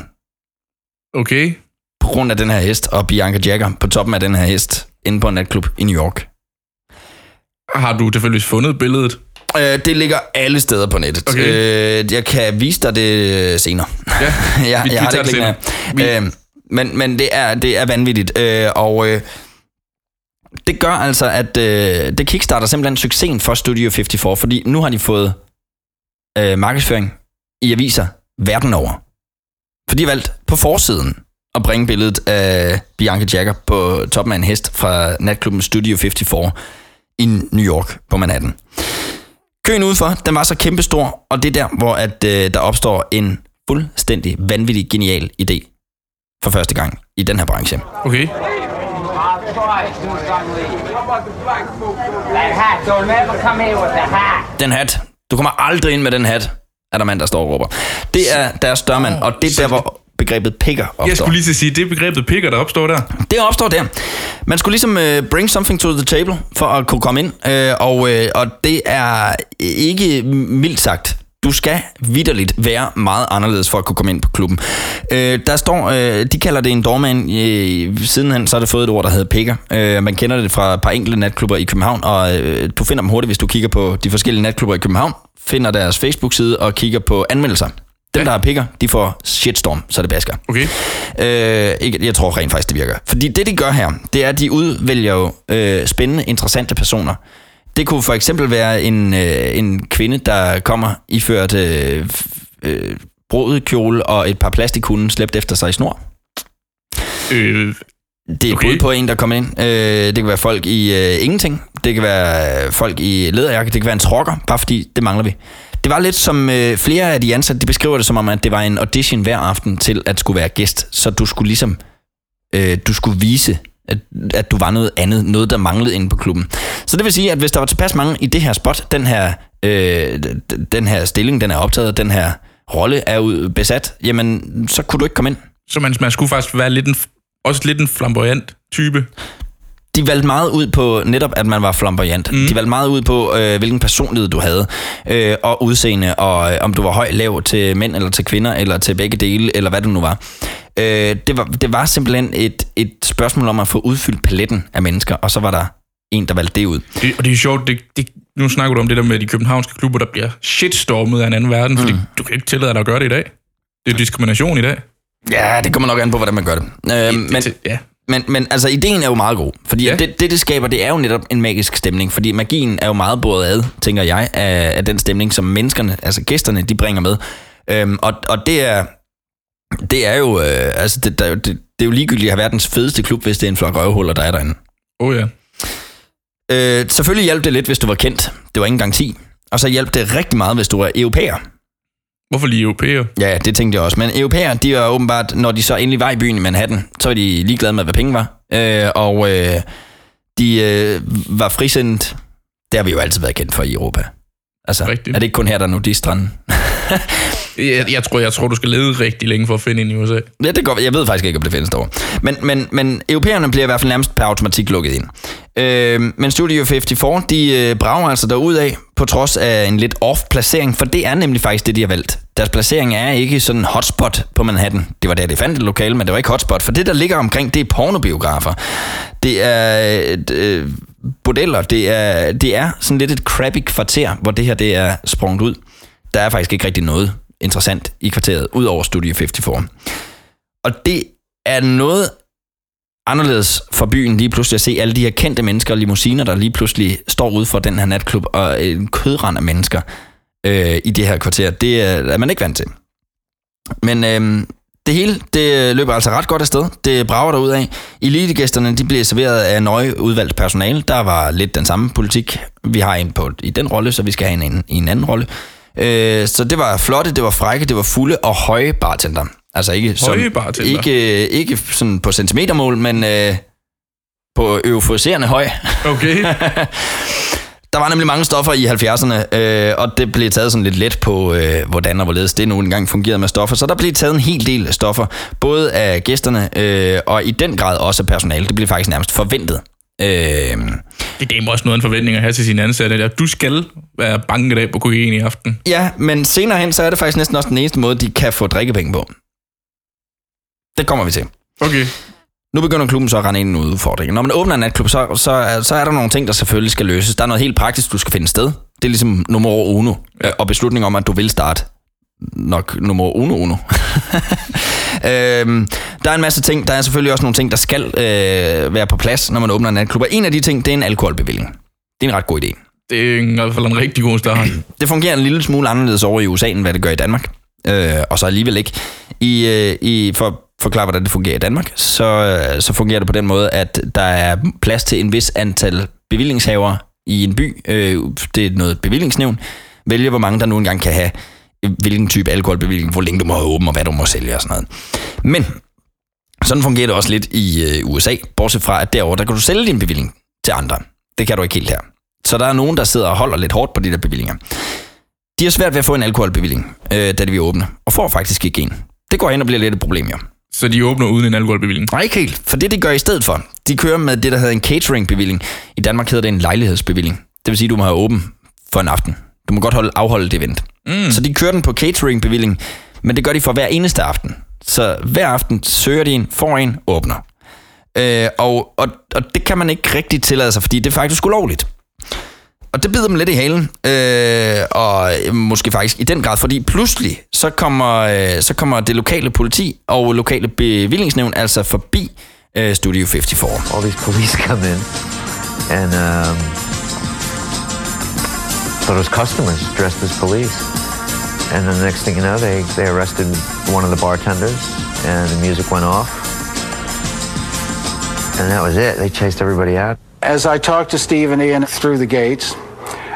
Okay. På grund af den her hest, og Bianca Jagger på toppen af den her hest, inde på en natklub i New York. Har du tilfældigvis fundet billedet? Øh, det ligger alle steder på nettet. Okay. Øh, jeg kan vise dig det senere. Ja, jeg, vi- vi jeg har det ikke liggende her. Øh, men men det, er, det er vanvittigt. Øh, og øh, det gør altså, at øh, det kickstarter simpelthen succesen for Studio 54, fordi nu har de fået øh, markedsføring i aviser verden over. For de har valgt på forsiden at bringe billedet af Bianca Jagger på toppen af en hest fra natklubben Studio 54 i New York på Manhattan. Køen udenfor, den var så kæmpestor, og det er der, hvor at, øh, der opstår en fuldstændig vanvittig genial idé for første gang i den her branche. Okay. That hat, don't ever come here with the hat. Den hat. Du kommer aldrig ind med den hat, er der mand, der står og råber. Det er deres dørmand, og det er der, hvor begrebet picker opstår. Jeg skulle lige til at sige, det er begrebet pikker, der opstår der. Det opstår der. Man skulle ligesom uh, bring something to the table for at kunne komme ind, uh, og, uh, og det er ikke mildt sagt. Du skal vidderligt være meget anderledes for at kunne komme ind på klubben. Uh, der står, uh, de kalder det en doorman. Uh, sidenhen så har det fået et ord, der hedder picker. Uh, man kender det fra et par enkelte natklubber i København, og uh, du finder dem hurtigt, hvis du kigger på de forskellige natklubber i København, finder deres Facebook-side og kigger på anmeldelser. Dem, der har picker, de får shitstorm, så det basker. Okay. Øh, ikke, jeg tror rent faktisk, det virker. Fordi det, de gør her, det er, at de udvælger jo øh, spændende, interessante personer. Det kunne for eksempel være en, øh, en kvinde, der kommer iført øh, øh, brudekjole og et par plastikhunde slæbt efter sig i snor. Øh, Det er Okay. bud på en, der kommer ind. Øh, det kan være folk i øh, ingenting. Det kan være folk i læderjakke. Det kan være en trokker, bare fordi det mangler vi. Det var lidt som øh, flere af de ansatte, de beskriver det som om, at det var en audition hver aften til at skulle være gæst. Så du skulle ligesom, øh, du skulle vise, at, at du var noget andet, noget der manglede inde på klubben. Så det vil sige, at hvis der var tilpas mange i det her spot, den her, øh, den her stilling, den er optaget, den her rolle er ud besat, jamen så kunne du ikke komme ind. så man, man skulle faktisk være lidt en, også lidt en flamboyant type de valgte meget ud på netop, at man var flamboyant. Mm. De valgte meget ud på, øh, hvilken personlighed du havde, øh, og udseende, og øh, om du var høj, lav til mænd, eller til kvinder, eller til begge dele, eller hvad det nu var. Øh, det, var det var simpelthen et, et spørgsmål om at få udfyldt paletten af mennesker, og så var der en, der valgte det ud. Det, og det er sjovt, det, det, nu snakker du om det der med de københavnske klubber, der bliver shitstormet af en anden verden, fordi du kan ikke tillade dig at gøre det i dag. Det er diskrimination i dag. Ja, det kommer nok an på, hvordan man gør det. Øh, men, det- ja. Men, men altså, ideen er jo meget god. Fordi ja. det, det, det skaber, det er jo netop en magisk stemning. Fordi magien er jo meget båret ad, tænker jeg, af, af den stemning, som menneskerne, altså gæsterne, de bringer med. Øhm, og, og det er... Det er jo, øh, altså det, der, er det, det er jo ligegyldigt at have verdens fedeste klub, hvis det er en flok røvhuller, der er derinde. Oh ja. Øh, selvfølgelig hjalp det lidt, hvis du var kendt. Det var ingen garanti. Og så hjalp det rigtig meget, hvis du var europæer. Hvorfor lige europæer? Ja, det tænkte jeg også. Men europæer, de var åbenbart, når de så endelig var i byen i Manhattan, så var de ligeglade med, hvad penge var. Øh, og øh, de øh, var frisindet. Det har vi jo altid været kendt for i Europa. Altså, Rigtigt. er det ikke kun her, der er nudiststranden? Jeg, jeg, tror, jeg tror, du skal lede rigtig længe for at finde en i USA. Ja, det går, jeg ved faktisk ikke, om det findes derovre. Men, men, men europæerne bliver i hvert fald nærmest per automatik lukket ind. Øh, men Studio 54, de øh, brager altså derud af, på trods af en lidt off-placering, for det er nemlig faktisk det, de har valgt. Deres placering er ikke sådan en hotspot på Manhattan. Det var der, de fandt et lokale, men det var ikke hotspot, for det, der ligger omkring, det er pornobiografer. Det er øh, bordeller, det er, det er sådan lidt et crappy kvarter, hvor det her det er sprunget ud. Der er faktisk ikke rigtig noget interessant i kvarteret, ud over Studio 54. Og det er noget anderledes for byen lige pludselig at se alle de her kendte mennesker og limousiner, der lige pludselig står ude for den her natklub, og en kødrand af mennesker øh, i det her kvarter. Det er, er man ikke vant til. Men øh, det hele, det løber altså ret godt afsted. Det brager der ud af. Elitegæsterne, de bliver serveret af nøje udvalgt personale. Der var lidt den samme politik. Vi har en på i den rolle, så vi skal have en i en anden rolle. Øh, så det var flotte, det var frække, det var fulde og høje bartender. Altså ikke, Høje som, bartender? ikke, ikke sådan på centimetermål, men øh, på euforiserende høj. Okay. Der var nemlig mange stoffer i 70'erne, øh, og det blev taget sådan lidt let på, øh, hvordan og hvorledes det nu engang fungerede med stoffer. Så der blev taget en hel del stoffer, både af gæsterne øh, og i den grad også af personalet. Det blev faktisk nærmest forventet. Øh, Det gav mig også noget en forventning at have til sine ansatte. At du skal være bange af på kokain i aften. ja, men senere hen, så er det faktisk næsten også den eneste måde, de kan få drikkepenge på. Det kommer vi til. Okay. Nu begynder klubben så at rende ind i en udfordring. Når man åbner en natklub, så, så, så er der nogle ting, der selvfølgelig skal løses. Der er noget helt praktisk, du skal finde sted. Det er ligesom nummer uno. Ja. Og beslutning om, at du vil starte. Nok nummer uno uno. øhm, der er en masse ting. Der er selvfølgelig også nogle ting, der skal øh, være på plads, når man åbner en natklub. Og en af de ting, det er en alkoholbevilling. Det er en ret god idé. Det er i hvert fald en rigtig god start. Det fungerer en lille smule anderledes over i USA, end hvad det gør i Danmark. Øh, og så alligevel ikke. I, øh, i, for forklare, hvordan det fungerer i Danmark, så, øh, så fungerer det på den måde, at der er plads til en vis antal bevillingshavere i en by. Øh, det er noget bevillingsnævn. Vælge, hvor mange der nu engang kan have øh, hvilken type alkoholbevilling, hvor længe du må have åben, og hvad du må sælge og sådan noget. Men sådan fungerer det også lidt i øh, USA, bortset fra, at derovre, der kan du sælge din bevilling til andre. Det kan du ikke helt her. Så der er nogen, der sidder og holder lidt hårdt på de der bevillinger. De har svært ved at få en alkoholbevilling, øh, da de vil åbne, og får faktisk ikke en. Det går hen og bliver lidt et problem, jo. Så de åbner uden en alkoholbevilling? Nej, ikke helt. For det, de gør i stedet for, de kører med det, der hedder en cateringbevilling. I Danmark hedder det en lejlighedsbevilling. Det vil sige, du må have åben for en aften. Du må godt holde, afholde det event. Mm. Så de kører den på cateringbevilling, men det gør de for hver eneste aften. Så hver aften søger de en, får en, åbner. Øh, og, og, og det kan man ikke rigtig tillade sig, fordi det er faktisk ulovligt. Og det bider dem lidt i halen, øh, og måske faktisk i den grad, fordi pludselig så kommer, øh, så kommer det lokale politi og lokale bevillingsnævn altså forbi øh, Studio 54. all these police come in and um, thought it customers dressed as police. And then the next thing you know, they, they arrested one of the bartenders and the music went off. And that was it. They chased everybody out. As I talked to Steve and Ian through the gates,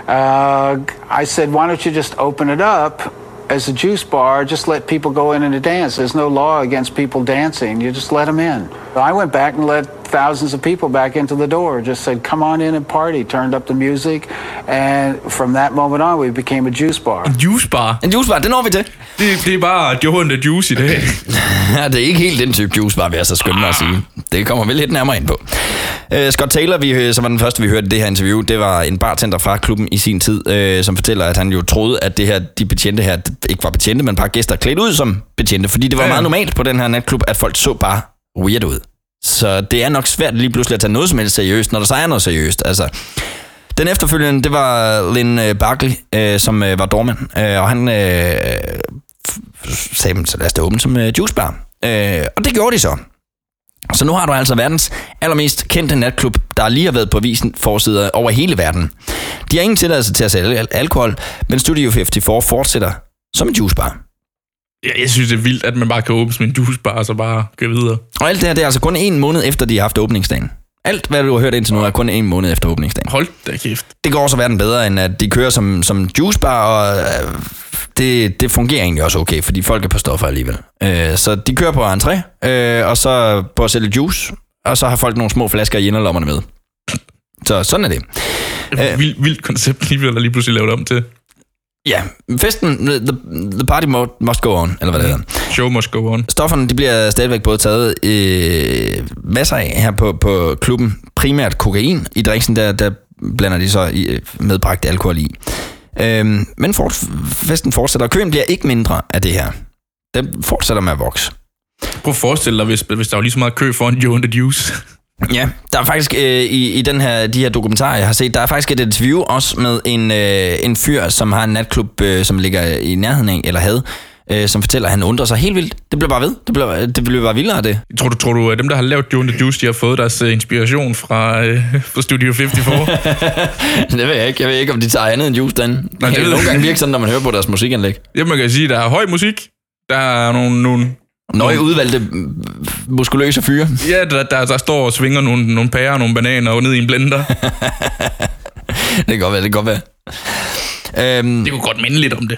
uh, I said, why don't you just open it up as a juice bar? Just let people go in and dance. There's no law against people dancing. You just let them in. I went back and let thousands of people back into the door. Just said, come on in and party. Turned up the music. And from that moment on, we became a juice bar. En juicebar? En juicebar, det når vi til. Det, det er bare Johan der juice i dag. Ja, det er ikke helt den type juicebar, vil jeg så skynde mig at sige. Det kommer vi lidt nærmere ind på. Uh, Scott Taylor, vi, øh, som var den første, vi hørte i det her interview, det var en bartender fra klubben i sin tid, uh, som fortæller, at han jo troede, at det her, de betjente her ikke var betjente, men bare gæster klædt ud som betjente, fordi det var Ja, meget normalt på den her natklub, at folk så bare weird ud. Så det er nok svært lige pludselig at tage noget som helst seriøst, når der så er noget seriøst. Altså, den efterfølgende, det var Lynn øh, Barkley, øh, som øh, var dormand, øh, og han øh, sagde så lad os da åbne som øh, juicebar. Øh, og det gjorde de så. Så nu har du altså verdens allermest kendte natklub, der lige har været på visen forsider over hele verden. De har ingen tilladelse til at sælge al- alkohol, men Studio 54 fortsætter som en juicebar. Ja, jeg synes, det er vildt, at man bare kan åbne som en juicebar, og så bare gå videre. Og alt det her, det er altså kun en måned efter, de har haft åbningsdagen. Alt, hvad du har hørt indtil nu, er kun en måned efter åbningsdagen. Hold da kæft. Det går også verden bedre, end at de kører som, som juicebar, og øh, det, det fungerer egentlig også okay, fordi folk er på stoffer alligevel. Øh, så de kører på entré, øh, og så på at sælge juice, og så har folk nogle små flasker i inderlommerne med. Så sådan er det. Øh. Vildt, vildt koncept, lige, der lige pludselig lavet om til. Ja, festen, the, the party mo- must go on, eller hvad det hedder. Show must go on. Stofferne, de bliver stadigvæk både taget øh, masser af her på, på klubben. Primært kokain. I drinksen, der, der blander de så i, øh, medbragt alkohol i. Øhm, men fort, festen fortsætter, og køen bliver ikke mindre af det her. Den fortsætter med at vokse. Prøv at forestille dig, hvis, hvis der var lige så meget kø foran Joe and the Juice. Ja, der er faktisk øh, i, i den her, de her dokumentarer, jeg har set, der er faktisk et interview også med en, øh, en fyr, som har en natklub, øh, som ligger i nærheden af, eller havde, øh, som fortæller, at han undrer sig helt vildt. Det bliver bare ved. Det bliver, det bliver bare vildere det. Tror du, tror du, at dem, der har lavet and the Juice, de har fået deres øh, inspiration fra, øh, fra Studio 54? det ved jeg ikke. Jeg ved ikke, om de tager andet end juice den. Nej, det det er nogle gange ikke. virke sådan, når man hører på deres musikanlæg. Ja, man kan sige, at der er høj musik. Der er nogle... nogle Nøje udvalgte muskuløse fyre. Ja, der, der, der står og svinger nogle, nogle pærer og nogle bananer og ned i en blender. det kan godt være, det kan godt være. Øhm, det kunne godt minde lidt om det.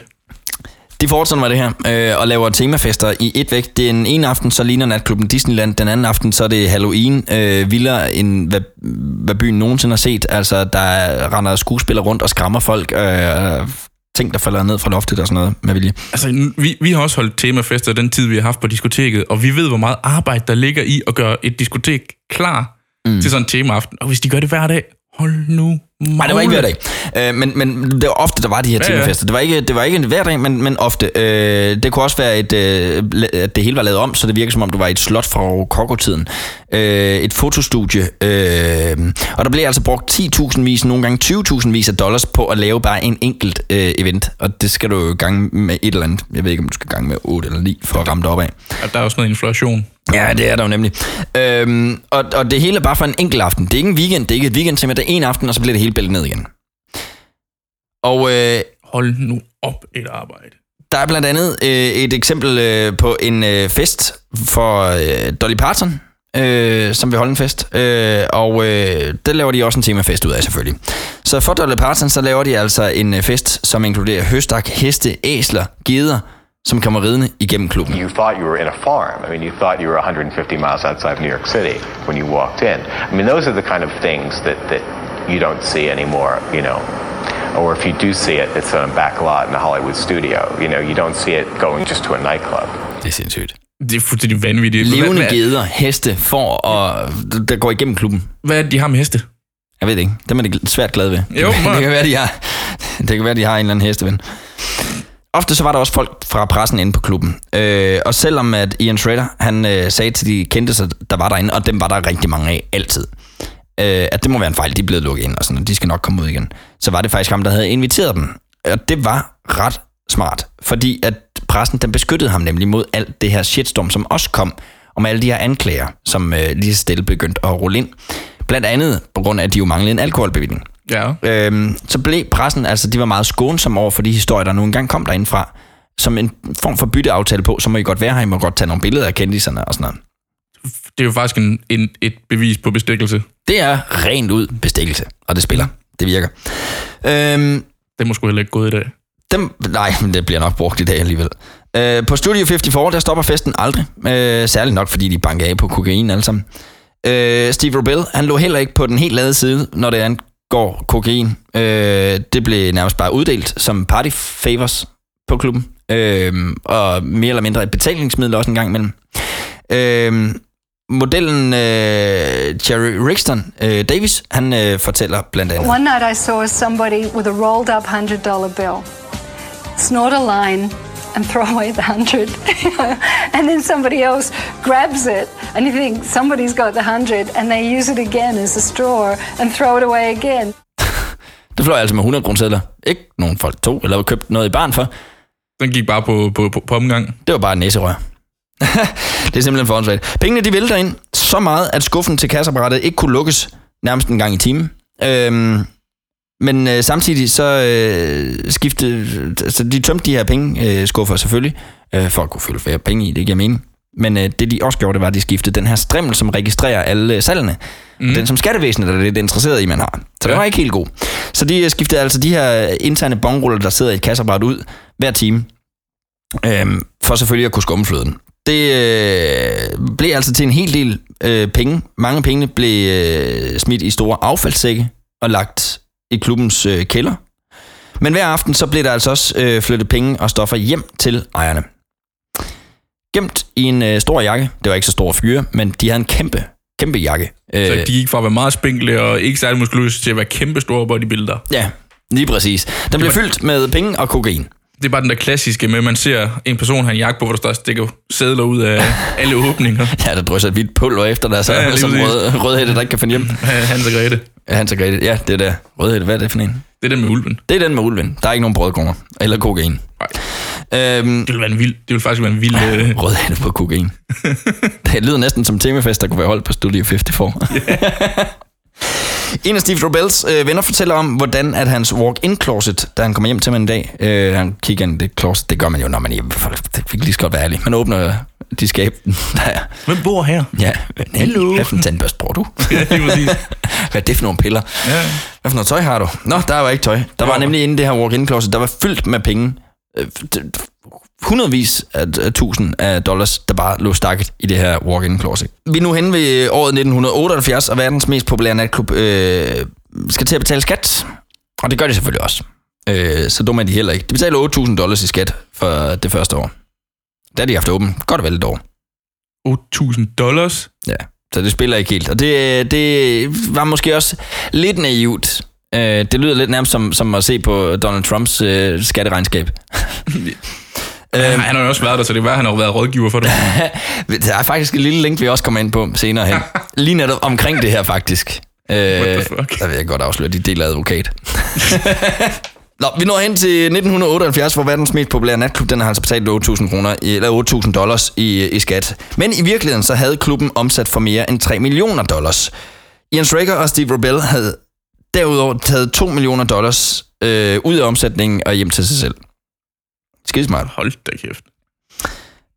De fortsætter med det her, øh, og laver temafester i et væk. Det er en ene aften, så ligner natklubben Disneyland. Den anden aften, så er det Halloween. Øh, vildere end hvad, hvad byen nogensinde har set. Altså, der render skuespillere rundt og skræmmer folk. Øh, ting, der falder ned fra loftet og sådan noget med vilje. Altså, vi, vi har også holdt temafester den tid, vi har haft på diskoteket, og vi ved, hvor meget arbejde, der ligger i at gøre et diskotek klar mm. til sådan en temaaften. Og hvis de gør det hver dag, hold nu Nej, det var ikke hver dag. Øh, men, men det var ofte, der var de her Ja, ja. temafester. Det var ikke, det var ikke hver dag, men, men ofte. Øh, det kunne også være, et, øh, at det hele var lavet om, så det virker som om, du var i et slot fra Rokoko-tiden. Øh, et fotostudie. Øh, og der blev altså brugt 10.000 vis, nogle gange 20.000 vis af dollars på at lave bare en enkelt øh, event. Og det skal du jo gange med et eller andet. Jeg ved ikke, om du skal gange med 8 eller 9 for at ramme det op af. At der er også noget inflation. Ja, det er der jo nemlig. Øhm, og, og det hele er bare for en enkelt aften. Det er ikke en weekend, det er ikke et weekend, det er en aften, og så bliver det hele bæltet ned igen. Og øh, Hold nu op et arbejde. der er blandt andet øh, et eksempel øh, på en øh, fest for øh, Dolly Parton, øh, som vil holde en fest. Øh, og øh, det laver de også en temafest ud af, selvfølgelig. Så for Dolly Parton, så laver de altså en øh, fest, som inkluderer høstak, heste, æsler, geder, som kommer ridende igennem klubben. You thought you were in a farm. I mean, you thought you were 150 miles outside of New York City when you walked in. I mean, those are the kind of things that, that you don't see anymore, you know. Or if you do see it, it's on a back lot in a Hollywood studio. You know, you don't see it going just to a nightclub. Det er sindssygt. Det er fuldstændig vanvittigt. Levende geder, heste, får og der går igennem klubben. Hvad er det, de har med heste? Jeg ved det ikke. Dem er de svært glade ved. Jo, det, man. kan være, de har, det kan være, de har en eller anden hesteven. Ofte så var der også folk fra pressen inde på klubben. Øh, og selvom at Ian Schrader, han øh, sagde til de kendte sig, der var derinde, og dem var der rigtig mange af, altid, øh, at det må være en fejl, de er blevet lukket ind, og sådan, og de skal nok komme ud igen. Så var det faktisk ham, der havde inviteret dem. Og det var ret smart, fordi at pressen, den beskyttede ham nemlig mod alt det her shitstorm, som også kom om alle de her anklager, som øh, lige stille begyndte at rulle ind. Blandt andet på grund af, at de jo manglede en alkoholbevilling. Ja. Øhm, så blev pressen, altså de var meget skånsomme over for de historier, der nu engang kom derindfra, som en form for bytteaftale på, så må I godt være her, I må godt tage nogle billeder af kendiserne og sådan noget. Det er jo faktisk en, en, et bevis på bestikkelse. Det er rent ud bestikkelse, og det spiller. Det virker. Øhm, det må sgu heller ikke gå i dag. Dem, nej, men det bliver nok brugt i dag alligevel. Øh, på Studio 54, der stopper festen aldrig. Øh, særligt nok, fordi de banker af på kokain alle sammen. Øh, Steve Robel, han lå heller ikke på den helt lade side, når det angår kokain. Øh, det blev nærmest bare uddelt som party favors på klubben. Øh, og mere eller mindre et betalingsmiddel også en gang imellem. Øh, modellen øh, Jerry Rixton øh, Davis, han øh, fortæller blandt andet. One night I saw somebody with a rolled up $100 bill snort a line and throw away the 100. and then somebody else grabs it and you think somebody's got the 100 and they use it again as a straw and throw it away again. Det fløj altså med 100 kroner Ikke nogen folk tog eller købt noget i barn for. Den gik bare på, på, på, på omgang. Det var bare en næserør. Det er simpelthen for åndssvagt. Pengene de vælter ind så meget, at skuffen til kasseapparatet ikke kunne lukkes nærmest en gang i timen. Øhm, men øh, samtidig så øh, skiftede, så de tømte de her penge øh, skuffer selvfølgelig, øh, for at kunne fylde flere penge i, det giver mening. Men øh, det de også gjorde, det var, at de skiftede den her strimmel, som registrerer alle øh, salgene. Mm. Den som skattevæsenet er lidt interesseret i, man har. Så ja. den var ikke helt god. Så de øh, skiftede altså de her interne bongruller, der sidder i et kasseapparat ud hver time, øh, for selvfølgelig at kunne skumme fløden. Det øh, blev altså til en hel del øh, penge. Mange penge blev øh, smidt i store affaldssække og lagt i klubbens øh, kælder. Men hver aften så blev der altså også øh, flyttet penge og stoffer hjem til ejerne. Gemt i en øh, stor jakke. Det var ikke så stor fyre, men de havde en kæmpe, kæmpe jakke. Så de gik fra at være meget spinkle og ikke særlig muskuløse til at være kæmpe store bodybuilder. Ja, lige præcis. Den blev fyldt med penge og kokain. Det er bare den der klassiske med, at man ser en person have en jakke på, hvor der står stikker sædler ud af alle åbninger. Ja, der drysser et hvidt pulver efter dig, så Ja, ja, som rød, rødhætte, der ikke kan finde hjem. Hans og Grete. Ja, Hans og Grete. Ja, det er der. Rødhætte, hvad er det for en? Det er den med ulven. Det er den med ulven. Der er ikke nogen brødkroner. Eller kokain. Nej. Øhm, Det vil, være en vild, det vil faktisk være en vild... Øh, rødhætte på kokain. det lyder næsten som temafest, der kunne være holdt på Studio 54. En af Steve Robels øh, venner fortæller om, hvordan at hans walk-in closet, da han kommer hjem til mig en dag, øh, han kigger ind i det closet, det gør man jo, når man er det kan lige så godt være ærlig. Man åbner de skab, der er. Hvem bor her? Ja, hallo. Hvad for en tandbørste bruger du? Ja, lige. Hvad er det for nogle piller? Ja. Hvad for noget tøj har du? Nå, der var ikke tøj. Der var nemlig inde i det her walk-in closet, der var fyldt med penge. Hundredvis af, af tusind af dollars, der bare lå stakket i det her walk-in closet. Vi er nu hen ved året 1978, og verdens mest populære natklub øh, skal til at betale skat. Og det gør de selvfølgelig også. Øh, så dumme er de heller ikke. De betaler 8.000 dollars i skat for det første år. Der har de haft åben godt og vel et år. 8.000 dollars? Ja, så det spiller ikke helt. Og det, det var måske også lidt naivt. Øh, det lyder lidt nærmest som, som at se på Donald Trumps øh, skatteregnskab. Ja, han har jo også været der, så det var, han har været rådgiver for det. Der er faktisk et lille link, vi også kommer ind på senere hen. Lige netop omkring det her, faktisk. Øh? Der vil jeg godt afsløre, de deler advokat. Nå, vi når hen til 1978, hvor verdens mest populære natklub, den har altså betalt 8.000 kroner, eller 8.000 dollars i, i skat. Men i virkeligheden så havde klubben omsat for mere end 3 millioner dollars. Ian Schrager og Steve Robel havde derudover taget 2 millioner dollars øh, ud af omsætningen og hjem til sig selv. Skidesmart. Hold da kæft.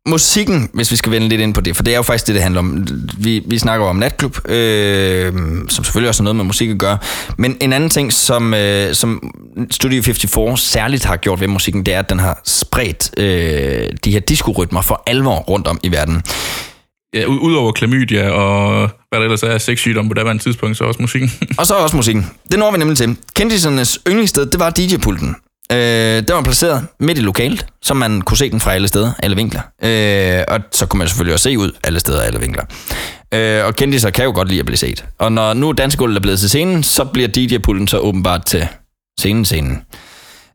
Musikken, hvis vi skal vende lidt ind på det, for det er jo faktisk det, det handler om. Vi, vi snakker jo om natklub, øh, som selvfølgelig også har noget med musik at gøre. Men en anden ting, som, øh, som Studio 54 særligt har gjort ved musikken, det er, at den har spredt øh, de her diskorytmer for alvor rundt om i verden. Ja, ud- udover klamydia og hvad der ellers er sexsygdom på daværende tidspunkt, så også musikken. Og så også musikken. Det når vi nemlig til. Kendisernes yndlingssted, det var DJ-pulten. Øh, den var placeret midt i lokalet, så man kunne se den fra alle steder, alle vinkler. Øh, og så kunne man selvfølgelig også se ud alle steder, alle vinkler. Øh, og kendiser kan jo godt lide at blive set. Og når nu dansegulvet er blevet til scenen, så bliver DJ-pulten så åbenbart til scenen-scenen.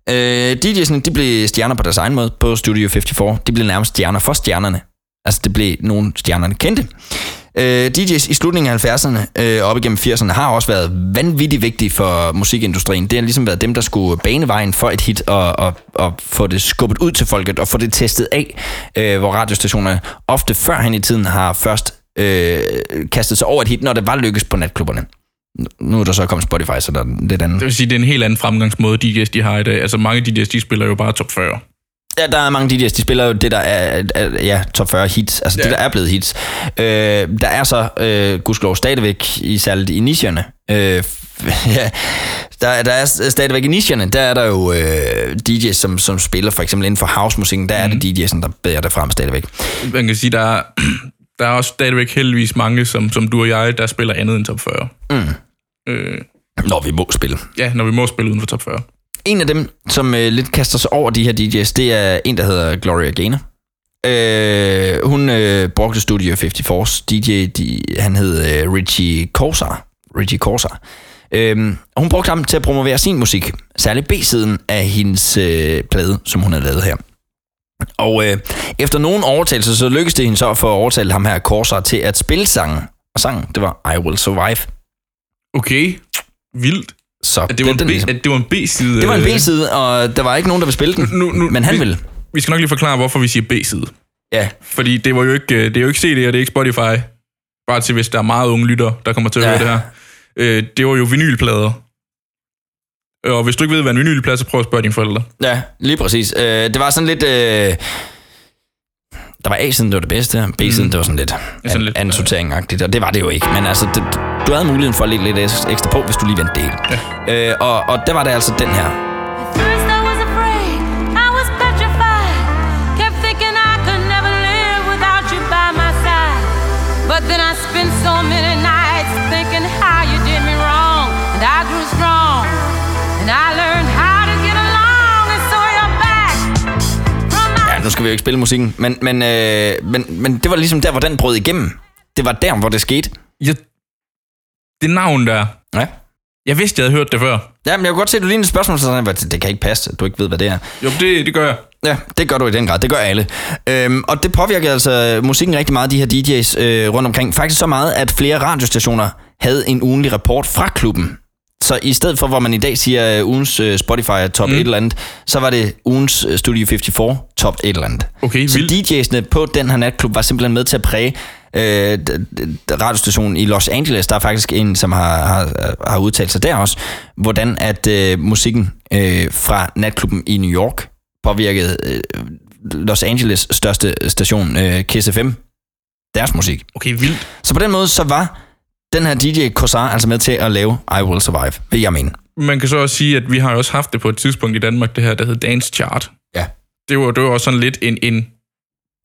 Øh, DJ'sene, de blev stjerner på deres egen måde på Studio 54. De blev nærmest stjerner for stjernerne. Altså, det blev nogle stjernerne kendte. Øh, DJ's i slutningen af 70'erne øh, op igennem 80'erne har også været vanvittigt vigtige for musikindustrien. Det har ligesom været dem, der skulle bane vejen for et hit og, og, og få det skubbet ud til folket og få det testet af, øh, hvor radiostationerne ofte førhen i tiden har først øh, kastet sig over et hit, når det var lykkes på natklubberne. Nu er der så kommet Spotify, så der er lidt andet. Det vil sige, det er en helt anden fremgangsmåde, DJ's de har i dag. Altså mange DJ's, de spiller jo bare top 40. Ja, der er mange DJ's, de spiller jo det, der er, er ja, top 40 hits, altså ja. det, der er blevet hits. Øh, der er så, øh, gudskelov, stadigvæk, i særligt i nicherne, øh, ja, der, der er stadigvæk i nicherne, der er der jo øh, DJ's, som, som spiller for eksempel inden for housemusikken, der er det DJ'en, der bærer det frem stadigvæk. Man kan sige, der er, der er også stadigvæk heldigvis mange, som, som du og jeg, der spiller andet end top 40. Mm. Øh, Når vi må spille. ja, når vi må spille uden for top 40. En af dem, som øh, lidt kaster sig over de her DJ's, det er en, der hedder Gloria Gaynor. Øh, hun øh, brugte Studio 54's DJ, de, han hed øh, Richie Corsar. Richie Corsar. Øh, og hun brugte ham til at promovere sin musik, særligt B-siden af hendes øh, plade, som hun havde lavet her. Og øh, efter nogen overtagelse, så lykkedes det hende så at overtale ham her Corsar til at spille sangen. Og sangen, det var I Will Survive. Okay, vildt. Så At det var, en, B, at det var en B-side. det var en øh, B-side, og der var ikke nogen, der ville spille den, Nu, nu, men han vi, ville. Vi skal nok lige forklare, hvorfor vi siger B-side. Ja. Fordi det, var jo ikke, øh, det er jo ikke CD, og det er ikke Spotify. Bare til, hvis der er meget unge lytter, der kommer til at Ja. høre det her. Øh, det var jo vinylplader. Og hvis du ikke ved, hvad en vinylplade, så prøv at spørge dine forældre. Ja, lige præcis. Øh, det var sådan lidt... Øh, der var A-siden, det var det bedste. B-siden, mm. det var sådan lidt, sådan an, lidt, anden sortering-agtigt, og det var det jo ikke. Men altså, det, du havde muligheden for at lægge lidt ekstra på, hvis du lige vendte det hele. Ja. Øh, og, og der var det altså den her. But then I spent so many nights thinking how you did me wrong, and I grew strong, and I learned how to get along, and so you're back. Ja, nu skal vi jo ikke spille musikken, men, men, øh, men, men det var ligesom der, hvor den brød igennem. Det var der, hvor det skete. Jeg det navn der. Ja. Jeg vidste, jeg havde hørt det før. Ja, men jeg kunne godt se, at du lige et spørgsmål, så sådan, at det kan ikke passe, at du ikke ved, hvad det er. Jo, det, det gør jeg. Ja, det gør du i den grad. Det gør alle. Øhm, og det påvirker altså musikken rigtig meget, de her DJ's øh, rundt omkring. Faktisk så meget, at flere radiostationer havde en ugenlig rapport fra klubben. Så i stedet for, hvor man i dag siger uh, ugens uh, Spotify er top mm. et eller andet, så var det ugens uh, Studio 54 top et eller andet. Okay, så vildt. DJ'sne på den her natklub var simpelthen med til at præge øh, radiostationen i Los Angeles. Der er faktisk en, som har, har, har udtalt sig der også, hvordan at øh, musikken øh, fra natklubben i New York påvirkede øh, Los Angeles største station, øh, Kiss FM, deres musik. Okay, vildt. Så på den måde, så var den her DJ Kosar altså med til at lave I Will Survive, vil jeg mene. Man kan så også sige, at vi har også haft det på et tidspunkt i Danmark, det her, der hedder Dance Chart. Ja. Det var, det var også sådan lidt en, en...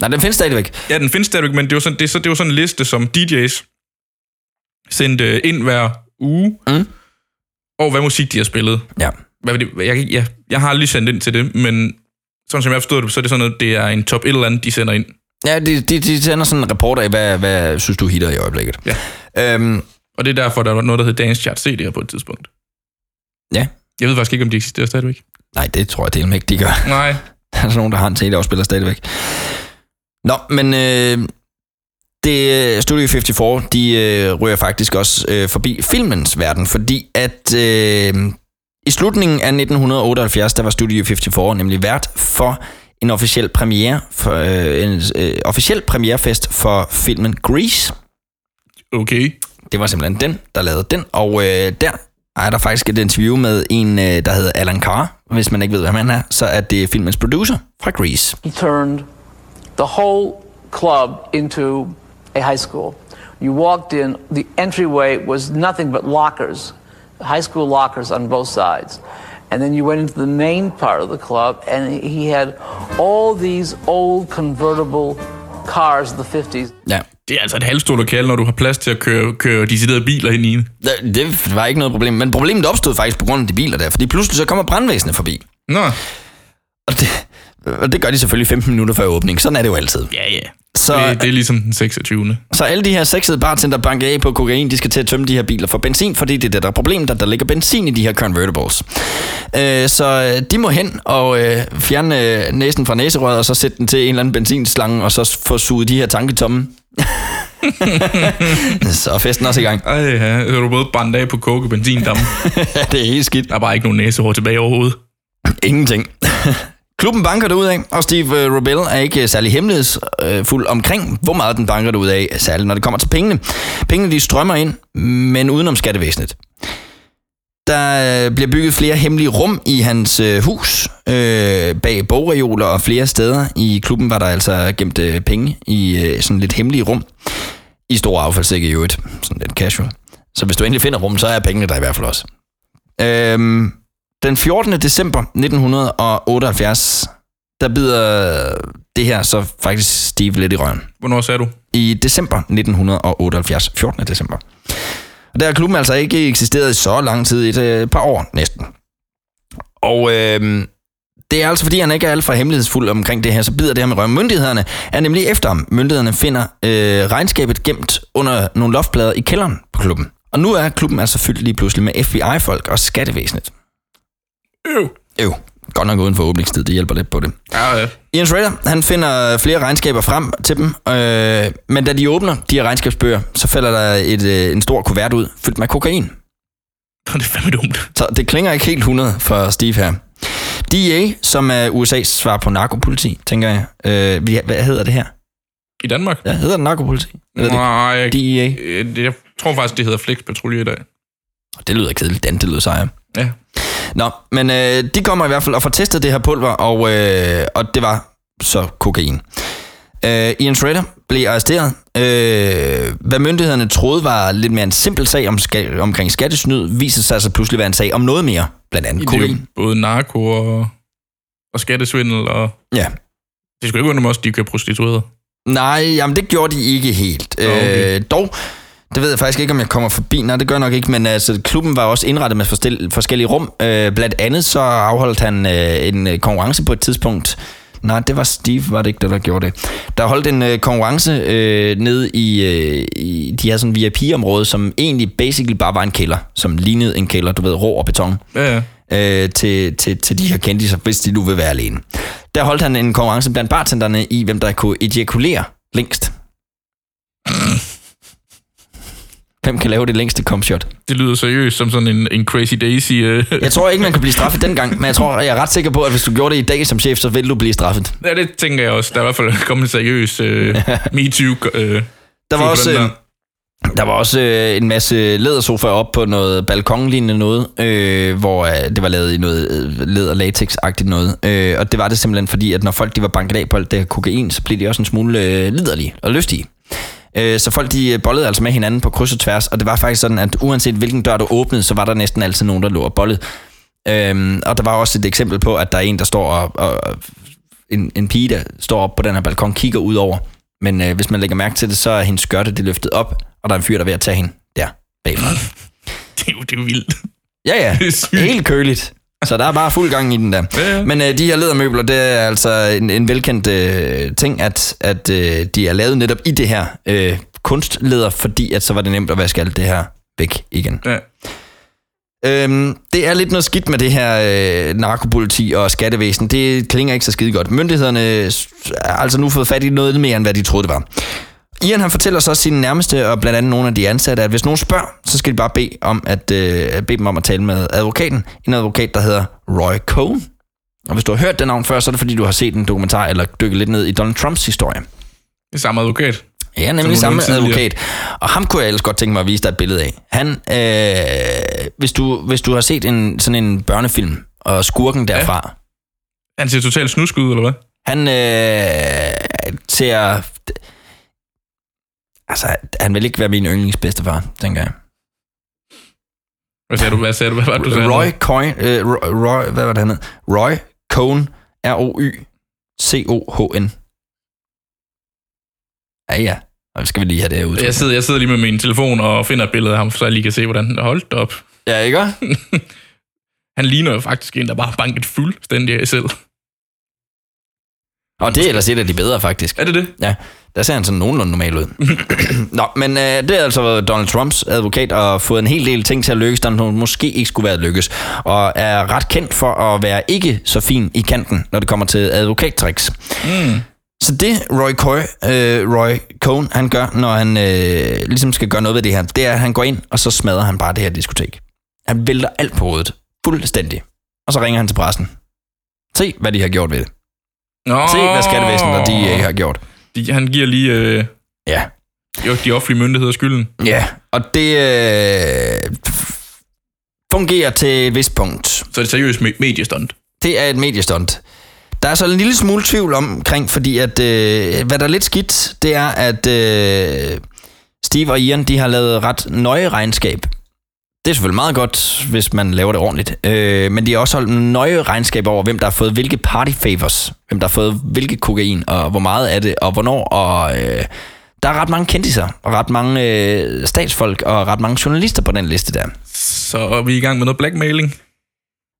Nej, den findes stadigvæk. Ja, den findes stadigvæk, men det var sådan, det, så, det var sådan en liste, som DJ's sendte ind hver uge, mm. og hvad musik de har spillet. Ja. Hvad det, jeg, jeg, jeg har aldrig sendt ind til det, men sådan som jeg forstod det, så er det sådan noget, det er en top et eller andet, de sender ind. Ja, de, de, de sender sådan en rapport af, hvad, hvad synes du hitter i øjeblikket. Ja. Øhm, og det er derfor, der var noget, der hedder Dance Chart CD'er på et tidspunkt. Ja. Jeg ved faktisk ikke, om de eksisterer stadigvæk. Nej, det tror jeg til ikke, de gør. Nej. Der er sådan nogen, der har en CD-afspiller stadigvæk. Nå, men øh, det, Studio 54, de øh, ryger faktisk også øh, forbi filmens verden, fordi at øh, i slutningen af 1978, der var Studio 54 nemlig vært for en officiel premiere, for, øh, en øh, officiel premierefest for filmen Grease. Okay. Det var simpelthen den, der lavede den, og øh, der er der faktisk et interview med en, øh, der hedder Alan Carr. Hvis man ikke ved, hvem han er, så er det filmens producer fra Grease. He turned the whole club into a high school. You walked in, the entryway was nothing but lockers, high school lockers on both sides. And then you went into the main part of the club, and he had all these old convertible cars of the 50s. Ja. Det er altså et halvstort lokale, når du har plads til at køre, køre deciderede biler ind i. Det, det var ikke noget problem, men problemet opstod faktisk på grund af de biler der, fordi pludselig så kommer brandvæsenet forbi. Nå. Og det, og det gør de selvfølgelig 15 minutter før åbning. Sådan er det jo altid. Ja, ja. Så, det, det er ligesom den 26. Så alle de her sexede bartender banker af på kokain, de skal til at tømme de her biler for benzin, fordi det er det, der er problemet, at der ligger benzin i de her convertibles. Øh, så de må hen og øh, fjerne øh, næsen fra næserøret, og så sætte den til en eller anden benzinslange, og så få suget de her tanke tomme. så er festen også i gang. Ej, ja. Så er du både brændt af på koke benzindammen. ja, det er helt skidt. Der er bare ikke nogen næsehår tilbage overhovedet. Ingenting. Klubben banker det ud af, og Steve øh, Robell er ikke øh, særlig hemmelighedsfuld omkring, hvor meget den banker det ud af, særligt når det kommer til pengene. Pengene de strømmer ind, men udenom skattevæsenet. Der øh, bliver bygget flere hemmelige rum i hans øh, hus, øh, bag bogreoler og flere steder. I klubben var der altså gemt øh, penge i øh, sådan lidt hemmelige rum. I store affaldssække i øvrigt, sådan lidt casual. Så hvis du endelig finder rum, så er pengene der i hvert fald også. Øh, den 14. december 1978, der bider det her så faktisk Steve lidt i røven. Hvornår sagde du? I december 1978, 14. december. Og der har klubben altså ikke eksisteret i så lang tid, et øh, par år næsten. Og øh, det er altså fordi, han ikke er alt for hemmelighedsfuld omkring det her, så bider det her med røven. Myndighederne er nemlig efter ham. Myndighederne finder øh, regnskabet gemt under nogle loftplader i kælderen på klubben. Og nu er klubben altså fyldt lige pludselig med FBI-folk og skattevæsenet. Øv. Øv. Godt nok uden for åbningstid, det hjælper lidt på det. Ja, ja. Ian Schrader, han finder flere regnskaber frem til dem, øh, men da de åbner de her regnskabsbøger, så falder der et, øh, en stor kuvert ud, fyldt med kokain. Det er fandme dumt. Så det klinger ikke helt 100 for Steve her. DEA, som er USA's svar på narkopoliti, tænker jeg. Øh, hvad- hvad hedder det her? I Danmark? Ja, hedder det narkopoliti? Det? Nej, DEA. øh, det- jeg tror faktisk, det hedder Flex Patrulje i dag. Det lyder kedeligt, Dan, det lyder sejere. Ja. Nå, men øh, de kommer i hvert fald og får testet det her pulver, og, øh, og det var så kokain. Øh, Ian Schrader blev arresteret. Øh, hvad myndighederne troede var lidt mere en simpel sag om ska- omkring skattesnyd, viser sig altså pludselig være en sag om noget mere, blandt andet kokain. både narko og, og skattesvindel, og Ja. det skulle ikke undre mig også, at de kører prostituerede. Nej, jamen det gjorde de ikke helt. Okay. Øh, dog, det ved jeg faktisk ikke, om jeg kommer forbi. Nej, det gør nok ikke, men altså, klubben var også indrettet med forskellige rum. Øh, blandt andet så afholdt han øh, en øh, konkurrence på et tidspunkt, Nej, det var Steve, var det ikke, der, der gjorde det. Der holdt en øh, konkurrence øh, ned i, øh, i de her sådan VIP-område, som egentlig basically bare var en kælder, som lignede en kælder, du ved, rå og beton. Ja, ja. Øh, til, til, til de her kendte, hvis de nu vil være alene. Der holdt han en konkurrence blandt bartenderne i, hvem der kunne ejakulere længst. Hvem kan lave det længste comshot? Det lyder seriøst som sådan en, en Crazy Daisy. Øh. Jeg tror ikke, man kan blive straffet dengang, men jeg tror, jeg er ret sikker på, at hvis du gjorde det i dag som chef, så vil du blive straffet. Ja, det tænker jeg også. Der er i hvert fald kommet en seriøs øh, MeToo. Øh, Der var også, øh, der var også øh, en masse lædersofaer op på noget balkonlignende noget, øh, hvor øh, det var lavet i noget øh, læder latex-agtigt noget. Øh, og det var det simpelthen fordi, at når folk de var banket af på alt det her kokain, så blev de også en smule øh, liderlige og lystige. Øh, så folk de bollede altså med hinanden på kryds og tværs, og det var faktisk sådan, at uanset hvilken dør du åbnede, så var der næsten altid nogen, der lå og bollede. Øhm, og der var også et eksempel på, at der er en, der står og, og en, en pige, der står op på den her balkon, kigger ud over. Men øh, hvis man lægger mærke til det, så er hendes skørte det løftet op, og der er en fyr, der er ved at tage hende der bagfra. det, er jo, det er jo vildt. Ja, ja. Helt køligt. Så der er bare fuld gang i den der. Ja, ja. Men øh, de her ledermøbler, det er altså en, en velkendt øh, ting, at, at øh, de er lavet netop i det her øh, kunstleder, fordi at så var det nemt at vaske alt det her væk igen. Ja. Øhm, det er lidt noget skidt med det her øh, narkopoliti og skattevæsen. Det klinger ikke så skide godt. Myndighederne har altså nu fået fat i noget mere, end hvad de troede, det var. Ian han fortæller så sine nærmeste og blandt andet nogle af de ansatte, at hvis nogen spørger, så skal de bare bede, om at, øh, bede dem om at tale med advokaten. En advokat, der hedder Roy Cohn. Og hvis du har hørt den navn før, så er det fordi, du har set en dokumentar eller dykket lidt ned i Donald Trumps historie. Det er samme advokat. Ja, nemlig samme advokat. Og ham kunne jeg ellers godt tænke mig at vise dig et billede af. Han, øh, hvis, du, hvis du har set en, sådan en børnefilm, og skurken derfra, Han ser totalt snusk ud, eller hvad? han øh, ser... Altså, han vil ikke være min yndlingsbedstefar, tænker jeg. Hvad sagde du? Hvad sagde du? Hvad var det, du sagde? Roy Coyne, øh, Roy, Roy, hvad var det han hed? Roy Cohn, R-O-Y-C-O-H-N. Ja, ja. Og skal vi lige have det her ud. Jeg sidder, jeg sidder lige med min telefon og finder et billede af ham, så jeg lige kan se, hvordan er holdt op. Ja, ikke? Han ligner jo faktisk en, der bare har banket fuldstændig af selv. Og det er ellers et af de bedre, faktisk. Er det det? Ja, der ser han sådan nogenlunde normal ud. Nå, men øh, det er altså Donald Trumps advokat og fået en hel del ting til at lykkes, der måske ikke skulle være lykkes. Og er ret kendt for at være ikke så fin i kanten, når det kommer til advokattricks. Mm. Så det Roy, Coy, øh, Roy Cohn, han gør, når han øh, ligesom skal gøre noget ved det her, det er, at han går ind, og så smadrer han bare det her diskotek. Han vælter alt på hovedet. Fuldstændig. Og så ringer han til pressen. Se, hvad de har gjort ved det. Nå. Se, hvad skattevæsenet de ikke har gjort. De, han giver lige øh, Ja. jo, de offentlige myndigheder skylden. Ja, og det øh, fungerer til et vist punkt. Så er det seriøst me- mediestunt. Det er et mediestunt. Der er så en lille smule tvivl omkring, fordi at, øh, hvad der er lidt skidt, det er, at øh, Steve og Ian, de har lavet ret nøje regnskab. Det er selvfølgelig meget godt, hvis man laver det ordentligt. Øh, men de har også holdt nøje regnskab over, hvem der har fået hvilke party favors. Hvem der har fået hvilke kokain, og hvor meget af det, og hvornår. Og øh, der er ret mange kendiser, og ret mange øh, statsfolk, og ret mange journalister på den liste der. Så er vi i gang med noget blackmailing.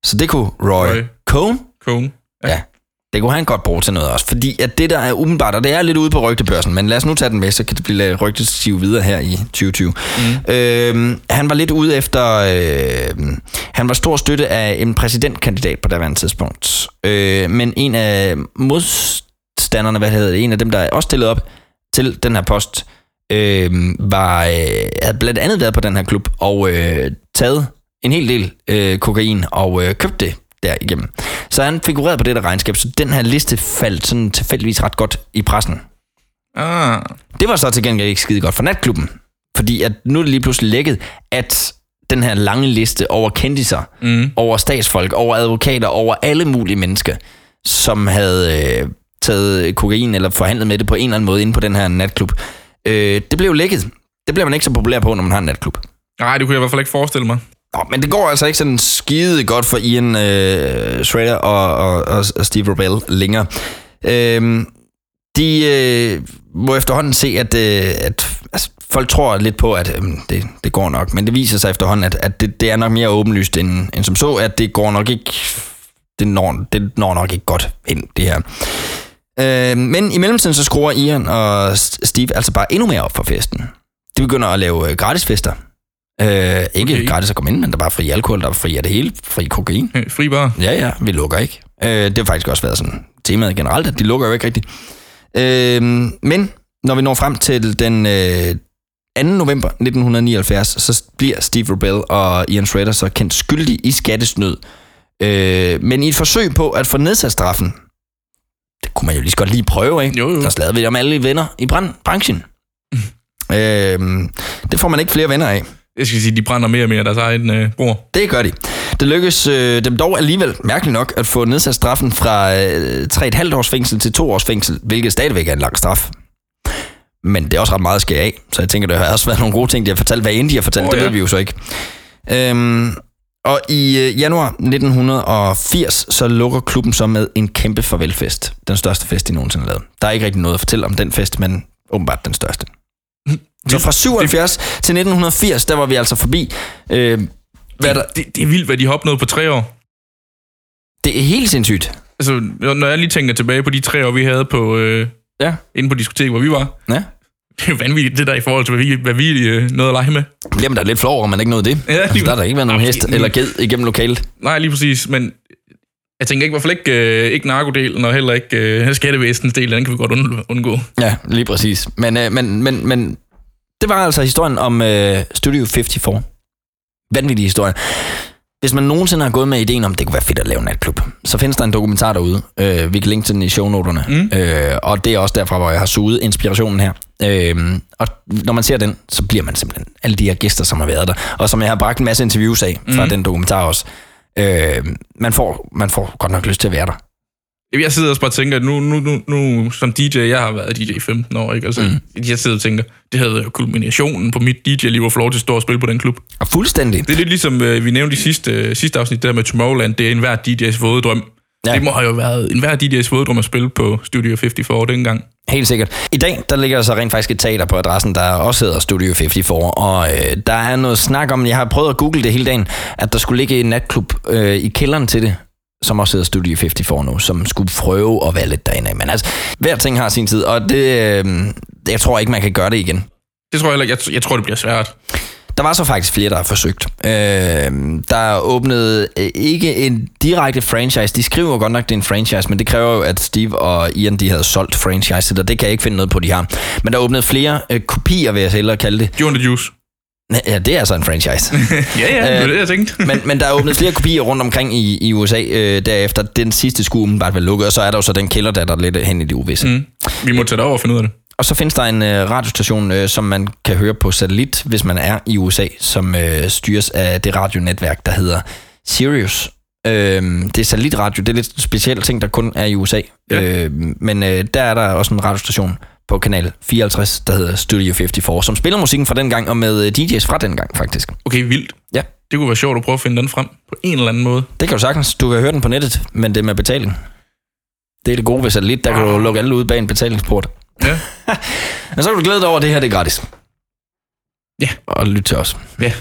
Så det kunne Roy, Roy. Cohn, Cohn. Ja. Det kunne han godt bruge til noget også. Fordi at det, der er umiddelbart, og det er lidt ude på rygtebørsen, men lad os nu tage den med, så kan det blive rygtestiv videre her i 2020. Mm. Øhm, han var lidt ude efter... Øh, han var stor støtte af en præsidentkandidat på daværende tidspunkt. Øh, men en af modstanderne, hvad hedder det, en af dem, der også stillede op til den her post, øh, var, øh, havde blandt andet været på den her klub og øh, taget en hel del øh, kokain og øh, købt det der igennem. Så han figurerede på det der regnskab, så den her liste faldt sådan tilfældigvis ret godt i pressen. Ah. Det var så til gengæld ikke skide godt for natklubben, fordi at nu er det lige pludselig lækket, at den her lange liste over kendiser, mm. over statsfolk, over advokater, over alle mulige mennesker, som havde øh, taget kokain eller forhandlet med det på en eller anden måde inde på den her natklub, øh, det blev lækket. Det bliver man ikke så populær på, når man har en natklub. Nej, det kunne jeg i hvert fald ikke forestille mig. Nå, men det går altså ikke sådan skide godt for Ian øh, Schrader og, og, og, Steve Robel længere. Øhm, de øh, må efterhånden se, at, øh, at altså, folk tror lidt på, at øh, det, det går nok, men det viser sig efterhånden, at, at det, det er nok mere åbenlyst end, end som så, at det går nok ikke det når, det når nok ikke godt ind, det her. Øh, men i mellemtiden så skruer Ian og Steve altså bare endnu mere op for festen. De begynder at lave øh, gratis gratisfester. Øh, ikke okay. gratis at komme ind, men der er bare fri alkohol, der er fri af det hele, fri kokain. Fri bar? Ja, ja, vi lukker ikke. Øh, det har faktisk også været sådan temaet generelt, at de lukker jo ikke rigtigt. Øh, men når vi når frem til den øh, 2. november 1979, så bliver Steve Rubell og Ian Shredder så kendt skyldige i skattesnød. Øh, men i et forsøg på at få nedsat straffen, det kunne man jo lige så godt lige prøve, ikke? Jo, jo. Der slavede vi om alle venner i brand- branchen. øh, det får man ikke flere venner af. Jeg skal sige, de brænder mere og mere deres egen øh, bror. Det gør de. Det lykkes øh, dem dog alligevel, mærkeligt nok, at få nedsat straffen fra øh, 3,5 års fængsel til 2 års fængsel, hvilket stadigvæk er en lang straf. Men det er også ret meget at skære af, så jeg tænker, der har også været nogle gode ting, de har fortalt. Hvad end de har fortalt, oh, det ja. ved vi jo så ikke. Øhm, og i øh, januar 1980, så lukker klubben så med en kæmpe farvelfest. Den største fest, de nogensinde har lavet. Der er ikke rigtig noget at fortælle om den fest, men åbenbart den største. Så fra 77 til 1980, der var vi altså forbi. Øh, hvad der, Det, det er vildt, hvad de har opnået på tre år. det er helt sindssygt. Altså, når jeg lige tænker tilbage på de tre år, vi havde på, øh, ja. inde på diskotek, hvor vi var. Ja. Det er jo vanvittigt, det der i forhold til, hvad vi, hvad vi øh, nåede at lege med. Jamen, der er lidt flov over, man ikke nåede det. Ja, altså, lige- der har der ikke været nogen hest eller ged igennem lokalet. Nej, lige præcis, men jeg tænker ikke, i hvert fald ikke, øh, ikke narkodelen, og heller ikke øh, skattevæsenens del, den kan vi godt und- undgå. Ja, lige præcis. Men, øh, men, men, men det var altså historien om øh, Studio 54. Vanvittig historie. Hvis man nogensinde har gået med ideen om, at det kunne være fedt at lave en natklub, så findes der en dokumentar derude. Øh, vi kan linke til den i shownoterne. Mm. Øh, og det er også derfra, hvor jeg har suget inspirationen her. Øh, og når man ser den, så bliver man simpelthen alle de her gæster, som har været der. Og som jeg har bragt en masse interviews af fra Mm. den dokumentar også. Øh, man, får, man får godt nok lyst til at være der. Jeg sidder også bare og tænker, at nu, nu, nu, nu som DJ, jeg har været DJ i 15 år, ikke? Altså, mm. jeg sidder og tænker, det havde jo kulminationen på mit DJ-liv, at få lov til at stå og spille på den klub. Og fuldstændig. Det er lidt ligesom, øh, vi nævnte i sidste, øh, sidste afsnit, det der med Tomorrowland, det er enhver DJ's våde drøm. Ja. Det må have jo været enhver DJ's våde drøm at spille på Studio 54 dengang. Helt sikkert. I dag, der ligger der så rent faktisk et teater på adressen, der også hedder Studio 54, og øh, der er noget snak om, jeg har prøvet at google det hele dagen, at der skulle ligge en natklub øh, i kælderen til det, som også hedder Studio 54 nu, som skulle prøve at være lidt derinde af. Men altså, hver ting har sin tid, og det, øh, jeg tror ikke, man kan gøre det igen. Det tror jeg heller ikke. Jeg, jeg tror, det bliver svært. Der var så faktisk flere, der har forsøgt. Øh, der åbnede ikke en direkte franchise. De skriver godt nok, det er en franchise, men det kræver jo, at Steve og Ian de havde solgt franchise, og det kan jeg ikke finde noget på, de har. Men der åbnede flere øh, kopier, vil jeg hellere kalde det. Joe and the Juice. Ja, det er altså en franchise. ja, ja, det var det, jeg tænkte. men, men der er åbnet flere kopier rundt omkring i, i USA øh, derefter. Den sidste skulle umiddelbart være lukket, og så er der jo så den kælder, der er lidt hen i det uvisse. Mm. Vi må tage det over og finde ud af det. Og så findes der en øh, radiostation, øh, som man kan høre på satellit, hvis man er i USA, som øh, styres af det radionetværk, der hedder Sirius. Øh, det er satellitradio, det er lidt specielle ting, der kun er i USA. Ja. Øh, men øh, der er der også en radiostation på kanal 54, der hedder Studio 54, som spiller musikken fra den gang, og med øh, DJ's fra den gang, faktisk. Okay, vildt. Ja. Det kunne være sjovt at prøve at finde den frem på en eller anden måde. Det kan du sagtens. Du kan høre den på nettet, men det er med betaling. Det er det gode ved satellit, der kan du lukke alle ud bag en betalingsport. Ja. Men så kan du glæde dig over, at det her det er gratis. Ja. Og lytte til os. Ja,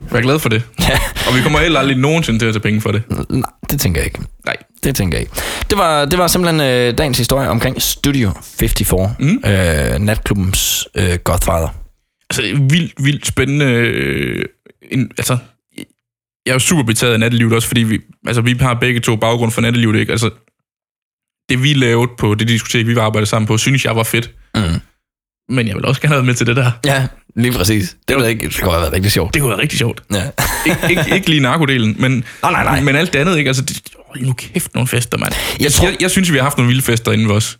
vær glad for det. Ja. Og vi kommer heller aldrig nogensinde til at tage penge for det. Nej, det tænker jeg ikke. Nej. Det tænker jeg ikke. Det var, det var simpelthen øh, dagens historie omkring Studio 54, mm. øh, natklubbens øh, godfather. Altså, vildt, vildt spændende. Øh, en, altså, jeg er jo super betaget af nattelivet også, fordi vi, altså, vi har begge to baggrund for nattelivet, ikke? Altså, det vi lavede på det diskotek, vi var arbejdet sammen på, synes jeg var fedt. Mm. Men jeg vil også gerne have været med til det der. Ja, lige præcis. Det, det, ikke, det kunne have været rigtig sjovt. Det kunne være rigtig sjovt. Ja. ikke, ikke, ikke lige narkodelen, men, nej, nej, nej. men alt det andet, ikke? Altså, det, hold nu kæft nogle fester, mand. Jeg, jeg, tror- jeg, jeg, synes, vi har haft nogle vilde fester inden også.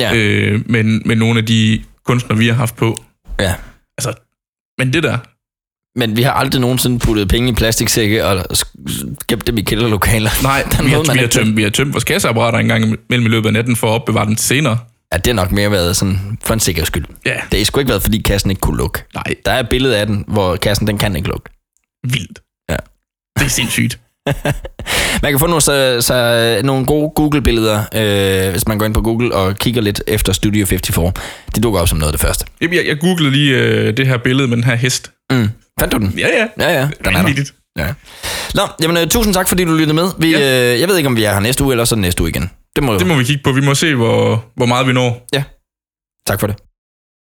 Ja. Øh, men, med nogle af de kunstnere, vi har haft på. Ja. Altså, men det der, Men vi har aldrig nogensinde puttet penge i plastiksække og gemt dem i kælderlokaler. Nej, Den vi har, vi, har tømt, vi har tømt vores kasseapparater en gang mellem i løbet af natten for at opbevare til senere. Ja, det har nok mere været sådan for en sikkerheds skyld. Ja. Det har sgu ikke været, fordi kassen ikke kunne lukke. Nej. Der er et billede af den, hvor kassen den kan ikke lukke. Vildt. Ja. Det er sindssygt. Man kan få nogle, så, så, nogle gode Google-billeder, øh, hvis man går ind på Google og kigger lidt efter Studio 54. Det dukker op som noget af det første. Jeg, jeg, jeg googlede lige øh, det her billede med den her hest. Mm. Fandt du den? Ja, ja. Ja, ja. Den er der. Ja. Nå, jamen, øh, tusind tak, fordi du lyttede med. Vi, ja. øh, jeg ved ikke, om vi er her næste uge, eller så næste uge igen. Det må, Det må vi kigge på. Vi må se, hvor, hvor meget vi når. Ja. Tak for det.